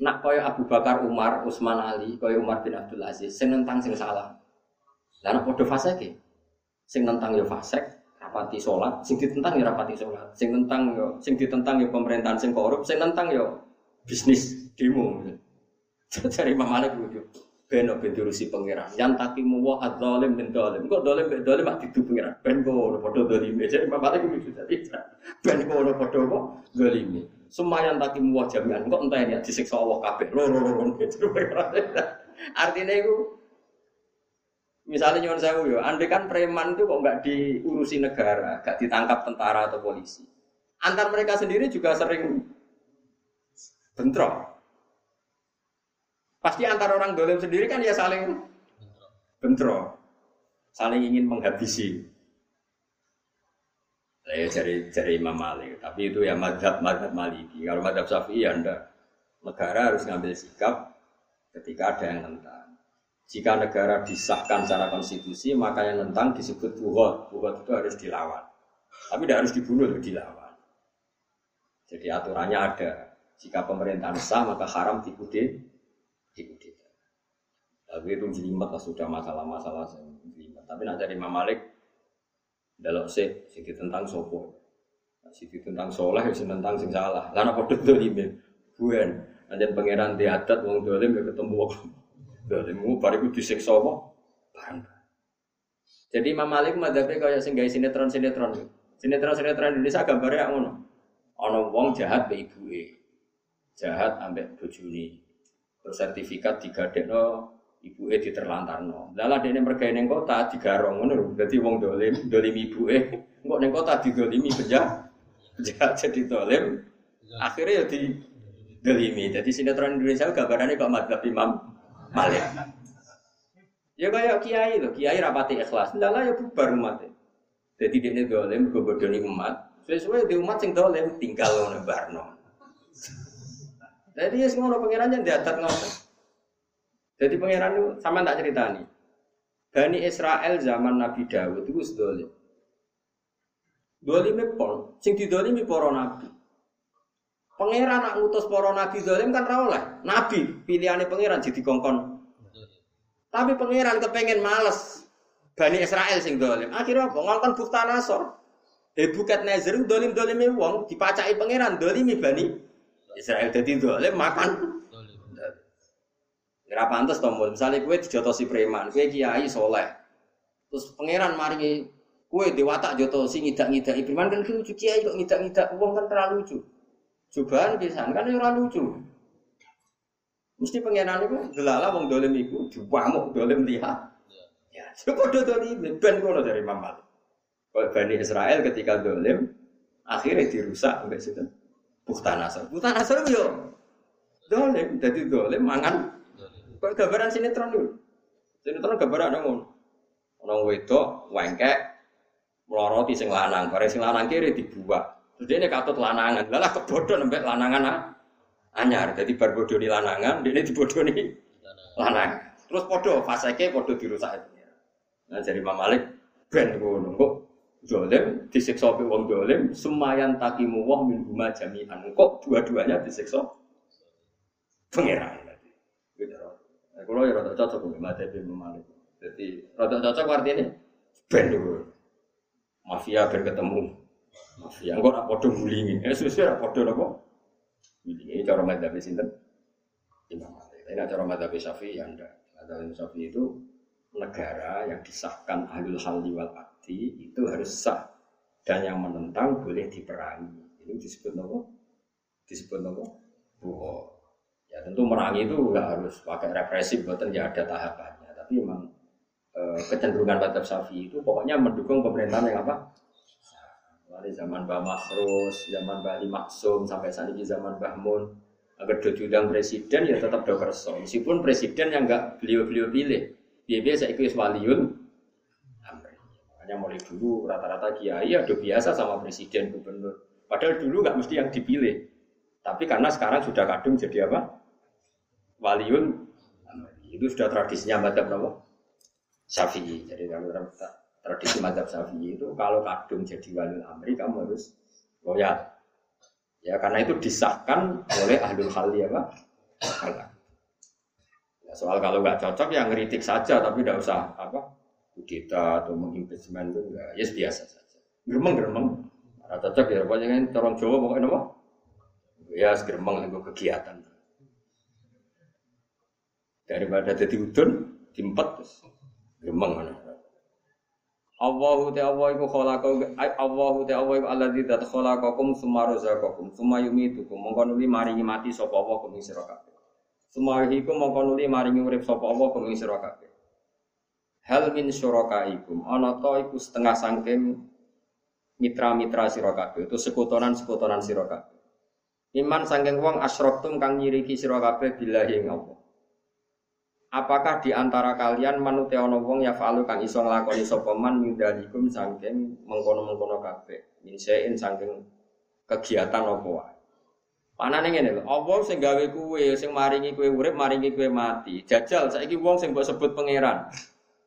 nak koyo Abu Bakar Umar Utsman Ali koyo Umar bin Abdul Aziz sing nentang sing salah lah nek padha fasik sing nentang yo fasik rapati sholat. Sing ditentang yo rapati sholat. Sing nentang yo sing ditentang yo pemerintahan sing korup. Sing nentang yo bisnis demo. Cari Imam Malik lucu beno ben diurusi yang takimu wa adzalim min zalim kok zalim ben zalim mak didu pangeran? Ben kok padha zalim jadi Imam Malik lucu tadi ben kok padha kok zalim Sumayan taki muah jamian, kok entah ini disiksa Allah kabeh. Lho gitu. Artinya itu misalnya nyuwun saya yo, andai kan preman itu kok nggak diurusi negara, nggak ditangkap tentara atau polisi. Antar mereka sendiri juga sering bentrok. Pasti antar orang dolim sendiri kan ya saling bentrok, saling ingin menghabisi. Saya cari cari Imam Malik, tapi itu ya madhab madhab Maliki. Kalau madhab Syafi'i ya anda negara harus ngambil sikap ketika ada yang nentang. Jika negara disahkan secara konstitusi, maka yang nentang disebut buhot. Buhot itu harus dilawan. Tapi tidak harus dibunuh, dilawan. Jadi aturannya ada. Jika pemerintahan sah, maka haram diikuti, diikuti. Tapi itu jelimet lah sudah masalah-masalah. Tapi nak dari Imam Malik, Delok sih, sing tentang sopo. Sing tentang soleh, sing tentang sing salah. Karena padha dolime. Buen. Anjen pangeran di adat wong dolim ya ketemu dolim bariku disiksa apa? Barang. Jadi Imam Malik madzhabnya kayak sing gawe sinetron-sinetron. Sinetron-sinetron Indonesia gambarnya ngono. Ana wong jahat be ibuke. Jahat ambek bojone. Terus sertifikat digadekno ibuke diterlantarno. Lah dene mergawe ning kota digarong ngono lho. Dadi wong dolim, dolim ibuke. Engko ning kota didolimi penjahat. Penjahat jadi dolim. Akhirnya ya di dolimi. Jadi sinetron Indonesia gambarannya kok madzhab Imam Malik. Ya kayak kiai loh, kiai rapati ikhlas. Enggak lah ya bubar umat. Jadi dia ini dolim, gue bodoni umat. Sesuai di umat sing dolim tinggal ngono barno. Jadi ya semua pangeran yang diatat ngoten. Jadi pangeran itu sama tak cerita nih. Bani Israel zaman Nabi Dawud itu dolim. Dolime pol, sing didolimi para nabi. Pangeran nak ngutus para nabi dolim kan ra oleh. Nabi pilihane pangeran jadi kongkon tapi pangeran kepengen males. Bani Israel sing dolim. Akhirnya apa? Ngongkon bukta nasor. Bukat Nazir dolim dolimi wong dipacai pangeran dolimi bani Israel jadi dolim makan. Kira pantas tombol. Misalnya kue dijotosi preman, kue kiai soleh. Terus pangeran mari kue dewatak jotosi ngidak ngidak preman kan lucu kiai kok ngidak ngidak uang kan terlalu lucu. Cobaan bisa kan ora lucu. Mesti pengenan itu delala wong dolim iku diwamuk dolim lihat. Ya, padha dolim ben kono dari Imam Malik. Bani Israel ketika dolim akhirnya dirusak sampai situ. Bukta Nasr. Bukta Nasr yo dolim, jadi dolim mangan. Kok gambaran sinetron itu? Sinetron gambaran ngono. Orang wedok wengkek meloroti sing lanang, bareng sing lanang kiri dibuat. Dia katut lanangan, lalah kebodoh nembek lanangan ah anyar. Jadi bar bodoni lanangan, ini dibodoni lanang. Terus podo faseke podo dirusak itu. Nah jadi Imam Malik ben ngono kok dolim disiksa pe wong dolim semayan takimu wong min huma jami'an. Kok dua-duanya disiksa pangeran. Gitu. Nah, kalau ya rada cocok dengan madzhab Imam Malik. Jadi rada cocok artinya ben Mafia ben ketemu. Mafia engko ora padha ngulingi. Eh sesuai ora padha napa? Ini cara madzhab sinten? Imam Malik. Ini cara madzhab Syafi'i ya enggak. Madzhab Syafi'i itu negara yang disahkan ahlul halli wal akti itu harus sah dan yang menentang boleh diperangi. Ini disebut apa? Disebut apa? Buho. Ya tentu merangi itu enggak harus pakai represif, buatan ya ada tahapannya. Tapi memang e, kecenderungan madzhab Syafi'i itu pokoknya mendukung pemerintahan yang apa? Mulai zaman Mbah Masrus, zaman Mbah Ali Maksum, sampai saat ini zaman Mbah Mun. Agar diundang presiden ya tetap do kerso. Meskipun presiden yang enggak beliau-beliau pilih. Biasa saya ikut Makanya mulai dulu rata-rata kiai ada biasa sama presiden gubernur. Padahal dulu nggak mesti yang dipilih. Tapi karena sekarang sudah kadung jadi apa? Waliun itu sudah tradisinya madzhab apa? Syafi'i. Jadi kalau tradisi madzhab syafi'i itu kalau kadung jadi wali amri kamu harus loyal. Ya karena itu disahkan oleh ahlul hal ya pak. Ya, soal kalau nggak cocok ya ngeritik saja tapi tidak usah apa kudeta atau mengimpeachment itu ya yes, biasa saja. Geremeng geremeng. Nah, cocok ya pokoknya kan orang Jawa pokoknya apa? Ya geremeng itu kegiatan. Daripada jadi udun, terus geremeng mana. Allahu te Allah iku khalaqa Allahu te Allah iku alladzi dat khalaqakum summa razaqakum summa yumitukum mongko nuli maringi mati sapa Allah kuming sira kabeh. Summa iku mongko nuli maringi urip sapa Allah kuming sira kabeh. Hal min syurakaikum ana ta iku setengah sangking mitra-mitra sira kabeh itu sekutonan-sekutonan sira kabeh. Iman sangking wong asyraktum kang nyiriki sira kabeh billahi Allah. Apakah di antara kalian manute ana wong ya falu kang iso nglakoni sapa man mindalikum saking mengkono-mengkono kabeh. Minsein saking kegiatan apa wae. Panane ngene lho, apa sing gawe kuwe, sing maringi kuwe urip, maringi kuwe mati. Jajal saiki wong sing mbok sebut pangeran.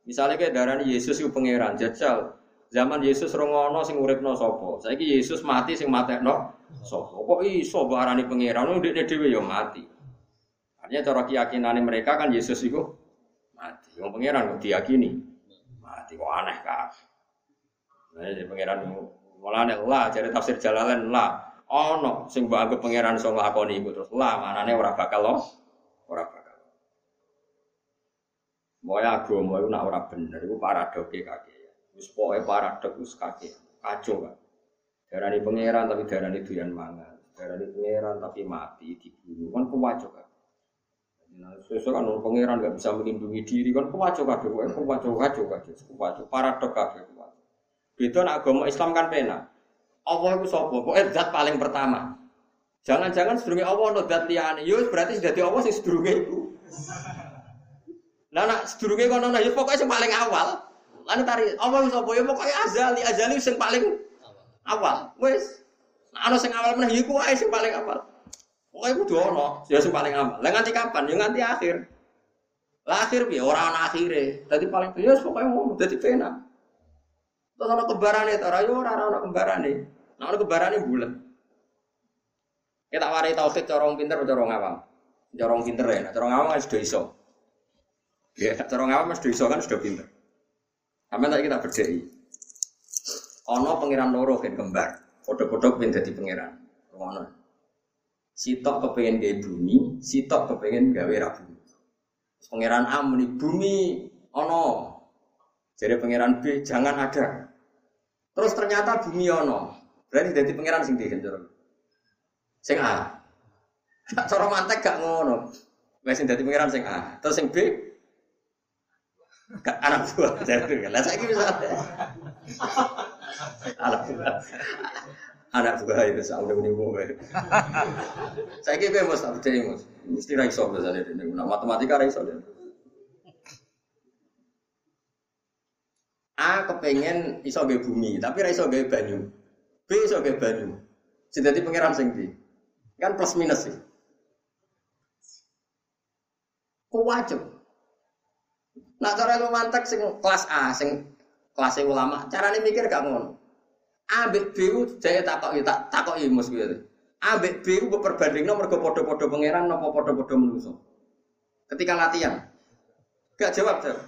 Misalnya kayak darani Yesus itu pangeran, jajal. Zaman Yesus rongono sing uripno sapa? Saiki Yesus mati sing matekno sapa? Kok iso mbok arani pangeran? Ndekne dhewe ya mati. Artinya cara keyakinan mereka kan Yesus itu mati. Yang pangeran kok diyakini mati kok aneh kak. Nah, jadi pangeran mulane lah jadi tafsir Jalalain lah. Ono sing mbok anggap pangeran iso nglakoni iku terus lah manane ora bakal lo. Ora bakal. Moya agama iku nak ora bener iku paradoke kake. Wis pokoke paradok wis kake. Kacau kan. Darani pangeran tapi darani doyan mangan. Darani pangeran tapi mati dibunuh. Kan kewajo kan. Nah, sesuatu kan pangeran nggak bisa melindungi diri kan kewajo kabeh, kewajo kewajo kewajo, kewajo paradok kabeh kewajo. Beda nak agama Islam kan pena. Allah itu sapa? Pokoknya zat paling pertama. Jangan-jangan sedurunge Allah ono zat liyane. Yo berarti sudah di Allah sing sedurunge iku. Lah nak sedurunge kono nah yo pokoke sing paling awal. Lan tari Allah itu sapa? Yo pokoke azali, azali sing paling awal. Wes. Nah, ana awal meneh iku wae sing paling awal. Pokoknya kudu ono, ya sing paling awal. Lah nganti kapan? Ya nganti akhir. Lah akhir piye? Ora ana akhire. Dadi paling ya pokoknya ngono dadi pena. Terus ana kembarane ta ora yo ora ana kembarane. Nah ana kembarane bulan. Ya tak warai tauhid cara wong pinter cara wong awam. Cara wong pinter ya, cara wong awam kan iso. Ya, cara wong awam sudah iso kan sudah pinter. Sampe tak kita berdei. Ana pangeran loro kan kembar. Foto-foto pengen dadi pangeran. Ngono. Sitok kepengen gawe bumi, sitok kepengen gawe ra bumi. Pangeran A muni bumi ono. Jadi pangeran B jangan ada. Terus ternyata bumi ono. Berarti jadi pangeran sing dihenjar. Sing A. Cara mantek gak ngono. Wes dadi pangeran sing A. Terus sing B gak anak buah. Lah saiki bisa. Anak buah. Anak buah itu sak udah muni kowe. Saiki kowe mesti percaya Mas. Mesti ra iso biasane dene. Nah, matematika ra iso dene. A kepengen iso gawe bumi, tapi ra iso gawe banyu. B iso gawe banyu. Dadi pangeran sing? Kan plus minus sih. Kok wajib? Nah cara ilmu mantek sing kelas A, sing kelas ulama, carane mikir gak ngono. A B B ku jaya takoki tak takoki mus kuwi. A B B ku perbandingno mergo padha-padha pangeran napa padha-padha manusa. Ketika latihan. Gak jawab, jawab.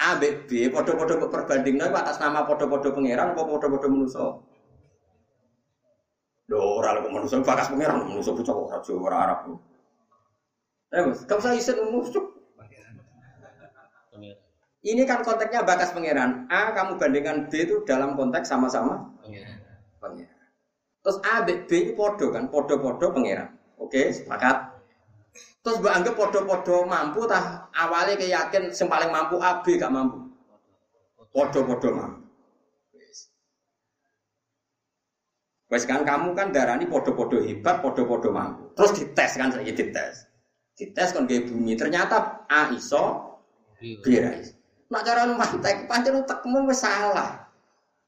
A B B padha-padha perbandingno atas nama padha-padha pangeran apa padha-padha manusa. Lho ora kok manusa bakas pangeran manusa bocah kok ora Jawa ora Arab. Eh, gak usah isin umum Ini kan konteksnya bakas pangeran. A kamu bandingkan B itu dalam konteks sama-sama pangeran. Terus A B, B itu podo kan, podo-podo pangeran. Oke, sepakat. Terus mbak anggap podo-podo mampu tah awalnya kayak yakin yang paling mampu A B gak mampu. Podo-podo mampu. Wes kan kamu kan darani podo-podo hebat, podo-podo mampu. Terus dites kan saya dites. Dites kan kayak bumi. Ternyata A iso, B ra iso. Nak cara mantek pancen utekmu wis salah.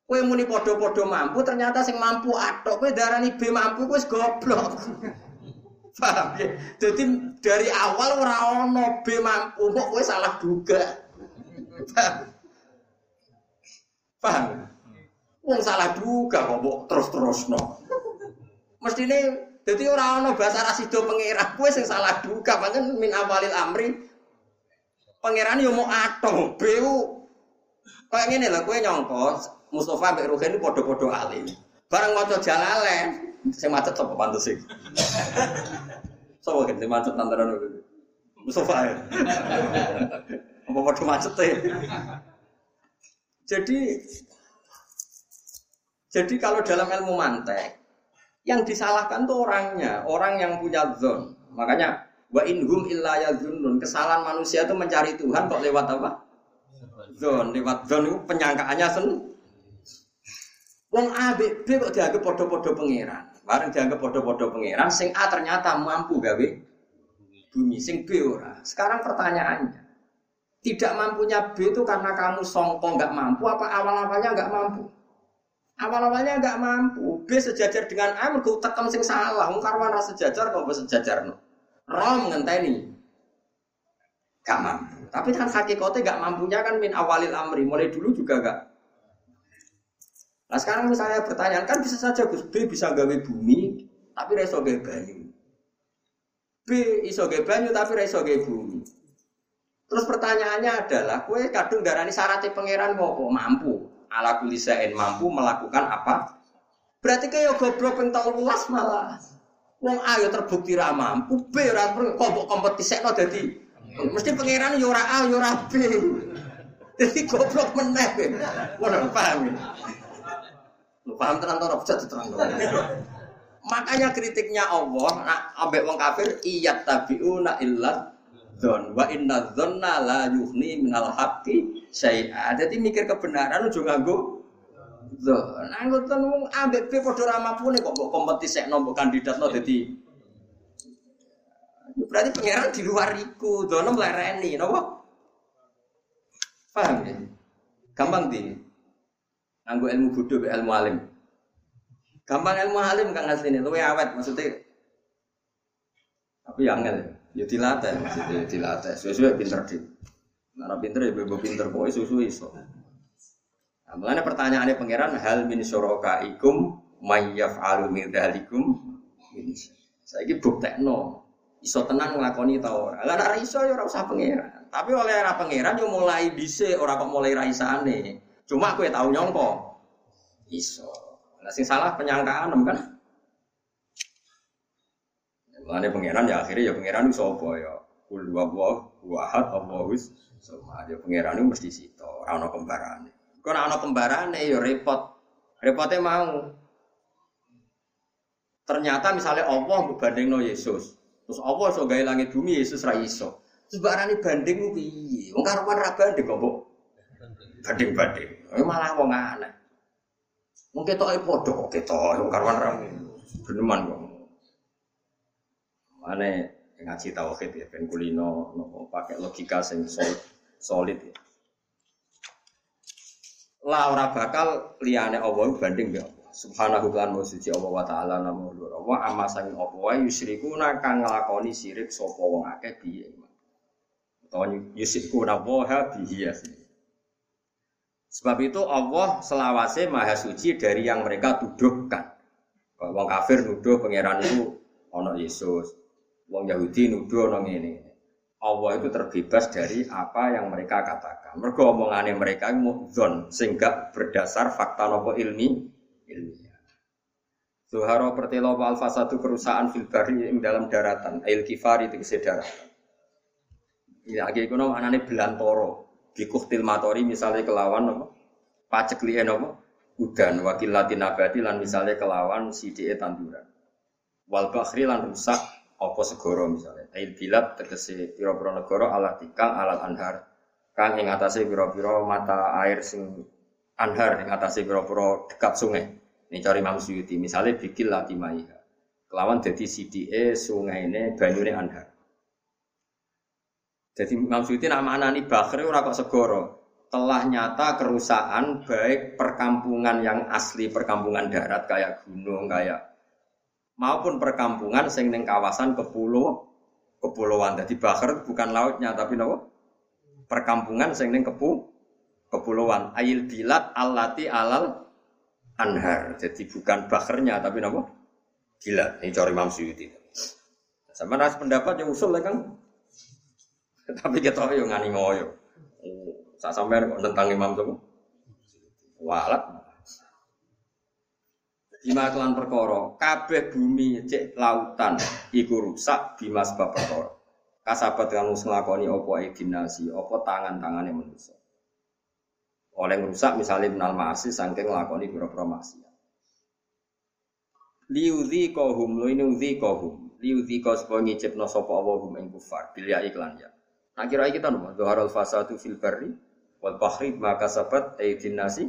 Kowe muni padha-padha mampu ternyata sing mampu atok kowe darani B mampu kowe goblok. Paham ya? Jadi dari awal ora ono B mampu kok kowe salah duga. Paham? Wong salah duga kok mbok terus-terusno. Mestine dadi ora ono bahasa rasido pangeran kowe sing salah duga pancen min awalil amri pangeran yo mau atom, beu. Kayak ngene lah, kowe nyongko Mustafa mbek Ruhin padha-padha alim. Bareng maca jalalen, sing macet sapa pantes sih. Sapa kan sing macet nantaran Mustafa. Apa padha macet ya? Jadi jadi kalau dalam ilmu mantek yang disalahkan tuh orangnya, orang yang punya zon. Makanya Wa inhum illa yazunnun. Kesalahan manusia itu mencari Tuhan kok lewat apa? Zon, lewat zon itu penyangkaannya sen. Wong A B B kok dianggap podo-podo pangeran. Bareng dianggap podo-podo pangeran, sing A ternyata mampu gawe bumi, sing B ora. Sekarang pertanyaannya, tidak mampunya B itu karena kamu songko nggak mampu apa awal-awalnya nggak mampu? Awal-awalnya nggak mampu. B sejajar dengan A mergo tekem sing salah. Wong karwan sejajar kok sejajar no. Rom ngenteni. Gak mampu. Tapi kan hakikatnya gak mampunya kan min awalil amri. Mulai dulu juga gak. Nah sekarang misalnya pertanyaan kan bisa saja Gus B bisa gawe bumi tapi reso gawe banyu. B iso gawe banyu tapi reso gawe bumi. Terus pertanyaannya adalah, kue kadung darani syaratnya pangeran mau mampu ala kulisain mampu melakukan apa Berarti kayak goblok ping 13 malah. Wong A yo terbukti ra mampu, B ora kok kompetisekno dadi mesti pangeran yo ora A yo ora B. Dadi goblok meneh. Ngono paham ya? Lu paham tenan ora bisa diterang. Makanya kritiknya Allah nak ambek wong kafir iyat tabiuna illa dzon wa inna dzonna la yuhni minal haqqi syai'a. Dadi mikir kebenaran ojo nganggo Loh, nah ngoten wong ambek pe padha ra mampune kok mbok kompetisekno mbok kandidatno dadi Berarti pangeran di luar iku, dono melereni, napa? Paham ya? Gampang di. Anggo ilmu bodho ilmu alim. Gampang ilmu alim kang asline luwe awet maksudnya. Tapi yang angel ya dilatih maksudnya dilatih. Suwe-suwe pinter di. Nah, pinter ya bebo pinter kok susu iso. Nah, mulanya pertanyaannya pangeran hal min syuraka ikum mayyaf alu min dalikum saya ini buktekno iso tenan nglakoni ta ora? Lah ora iso ya ora usah pangeran. Tapi oleh ora pangeran yo mulai dhisik ora kok mulai raisane cuma aku ya tau nyongko? Iso. Lah sing salah penyangkaan kan? Mulane pangeran ya akhirnya ya pangeran iso apa ya? Kul huwallahu ahad Allahus sama ya pangeran itu mesti sito ora ana kembarane Kau nak anak kembaran ya repot. Repotnya mau. Ternyata misalnya Allah berbanding no Yesus. Terus Allah so gaya langit bumi Yesus ra iso. Terus barani banding piye? Wong karuan ra banding kok, Banding-banding. Malah wong aneh. Wong ketoke padha kok ketok wong karuan ra geneman kok. Mane ngaji tauhid ya ben kulino nopo pakai logika sing solid, solid ya la ora bakal liyane Allah banding ya Allah. Subhanahu lan suci Allah wa taala namo lur Allah amma sanging apa wae yusyrikuna kang nglakoni sirik sapa wong akeh piye. Utawa yusyrikuna wa bihi Sebab itu Allah selawase maha suci dari yang mereka tuduhkan. Wong kafir nuduh pangeran itu ana Yesus. Wong Yahudi nuduh ana ngene. Allah itu terbebas dari apa yang mereka katakan. Mereka omongannya mereka zon sehingga berdasar fakta nopo ilmi ilmiah. Zuharo pertelo alfa satu kerusakan filbari yang dalam daratan, ail kifari di daratan. Ya, lagi kuno anane belantoro, bikuhtil matori misalnya kelawan nopo, pacek liye nopo, udan wakil latin abadi lan misalnya kelawan sidie tanduran. Wal bakhri lan rusak apa segoro misalnya? Ail bilat tegese pira-pira negara ala tikang alat anhar. Kang ing atase pira-pira mata air sing anhar ing atase pira-pira dekat sungai. Ini cari Imam Suyuti misalnya bikil latimaiha kelawan jadi CDE sungai ini banyune anhar. Jadi Imam Suyuti nama anani bakhri ora kok segoro telah nyata kerusakan baik perkampungan yang asli perkampungan darat kayak gunung kayak maupun perkampungan sing ning kawasan kepulau kepulauan. Jadi Bahar bukan lautnya tapi nopo perkampungan sing ning kepu kepulauan. Ail bilat alati alal anhar. Jadi bukan baharnya tapi nopo Bilat. Ini cari Imam Suyuti. Sama ras pendapat yang usul kan. Tapi kita yo ngani ngoyo. Oh, Saya sampai tentang Imam Suyuti. Walat bima kelan perkara. Kabeh bumi cek lautan iku rusak bima sebab perkara. Kasabat kang nglakoni apa edinasi apa tangan-tangane manusia oleh rusak misalnya minal ma'asi saking nglakoni pira-pira maksiat. Liudhi kohum lo ini udhi kohum liudhi kau supaya ngicipno sapa Allah hum ing kufar iklan ya. Nah kira kita nopo doharul fasadu fil barri wal bahri maka sabat aidin nasi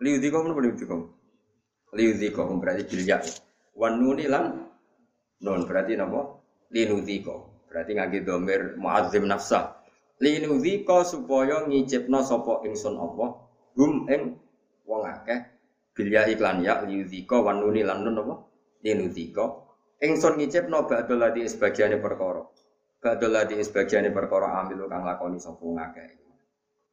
liudhi kohum nopo liudhi kohum liudzikahum berarti bilya. Wan nuni lan nun berarti napa? Linudzika. Berarti ngangge domir muazzim nafsa. Linudzika supaya ngicipno sapa ingsun Allah hum ing wong akeh bilya iklan ya liudzika wan nuni lan nun napa? Linudzika. Ingsun ngicipno ba'dal ladhi sebagiane perkara. Ba'dal ladhi sebagiane perkara ambil kang lakoni sapa ngakeh.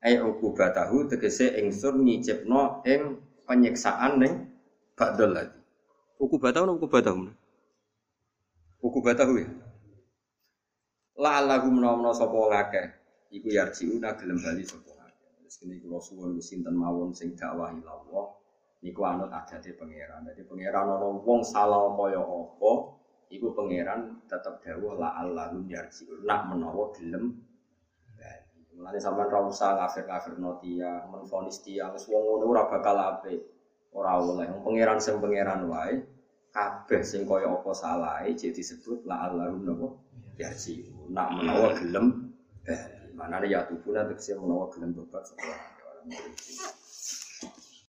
Ai ukubatahu tegese ingsun ngicipno ing penyiksaan ning Ba'dal lagi. Uku batahu uku batahu. Uku batahu ya. La lagu menawa sapa ngakeh iku yarjiuna gelem bali sapa ngakeh. Wis kene kula suwun wis sinten mawon sing dakwah Allah niku anut adate pangeran. Dadi pangeran ana wong salah kaya apa, iku pangeran tetep dawuh la Allahum yarjiun. Nak menawa gelem Mulane sampean ra usah ngafir-ngafirno tiyang, menfonis tiyang, wong ngono ora bakal apik. Ora oleh pangeran sing pangeran wae. Kabeh sing kaya apa salahe jadi disebut la Allahum napa yarjiun. Nak menawa gelem Mana ya tubuh nanti menawa gelem tobat sekolah.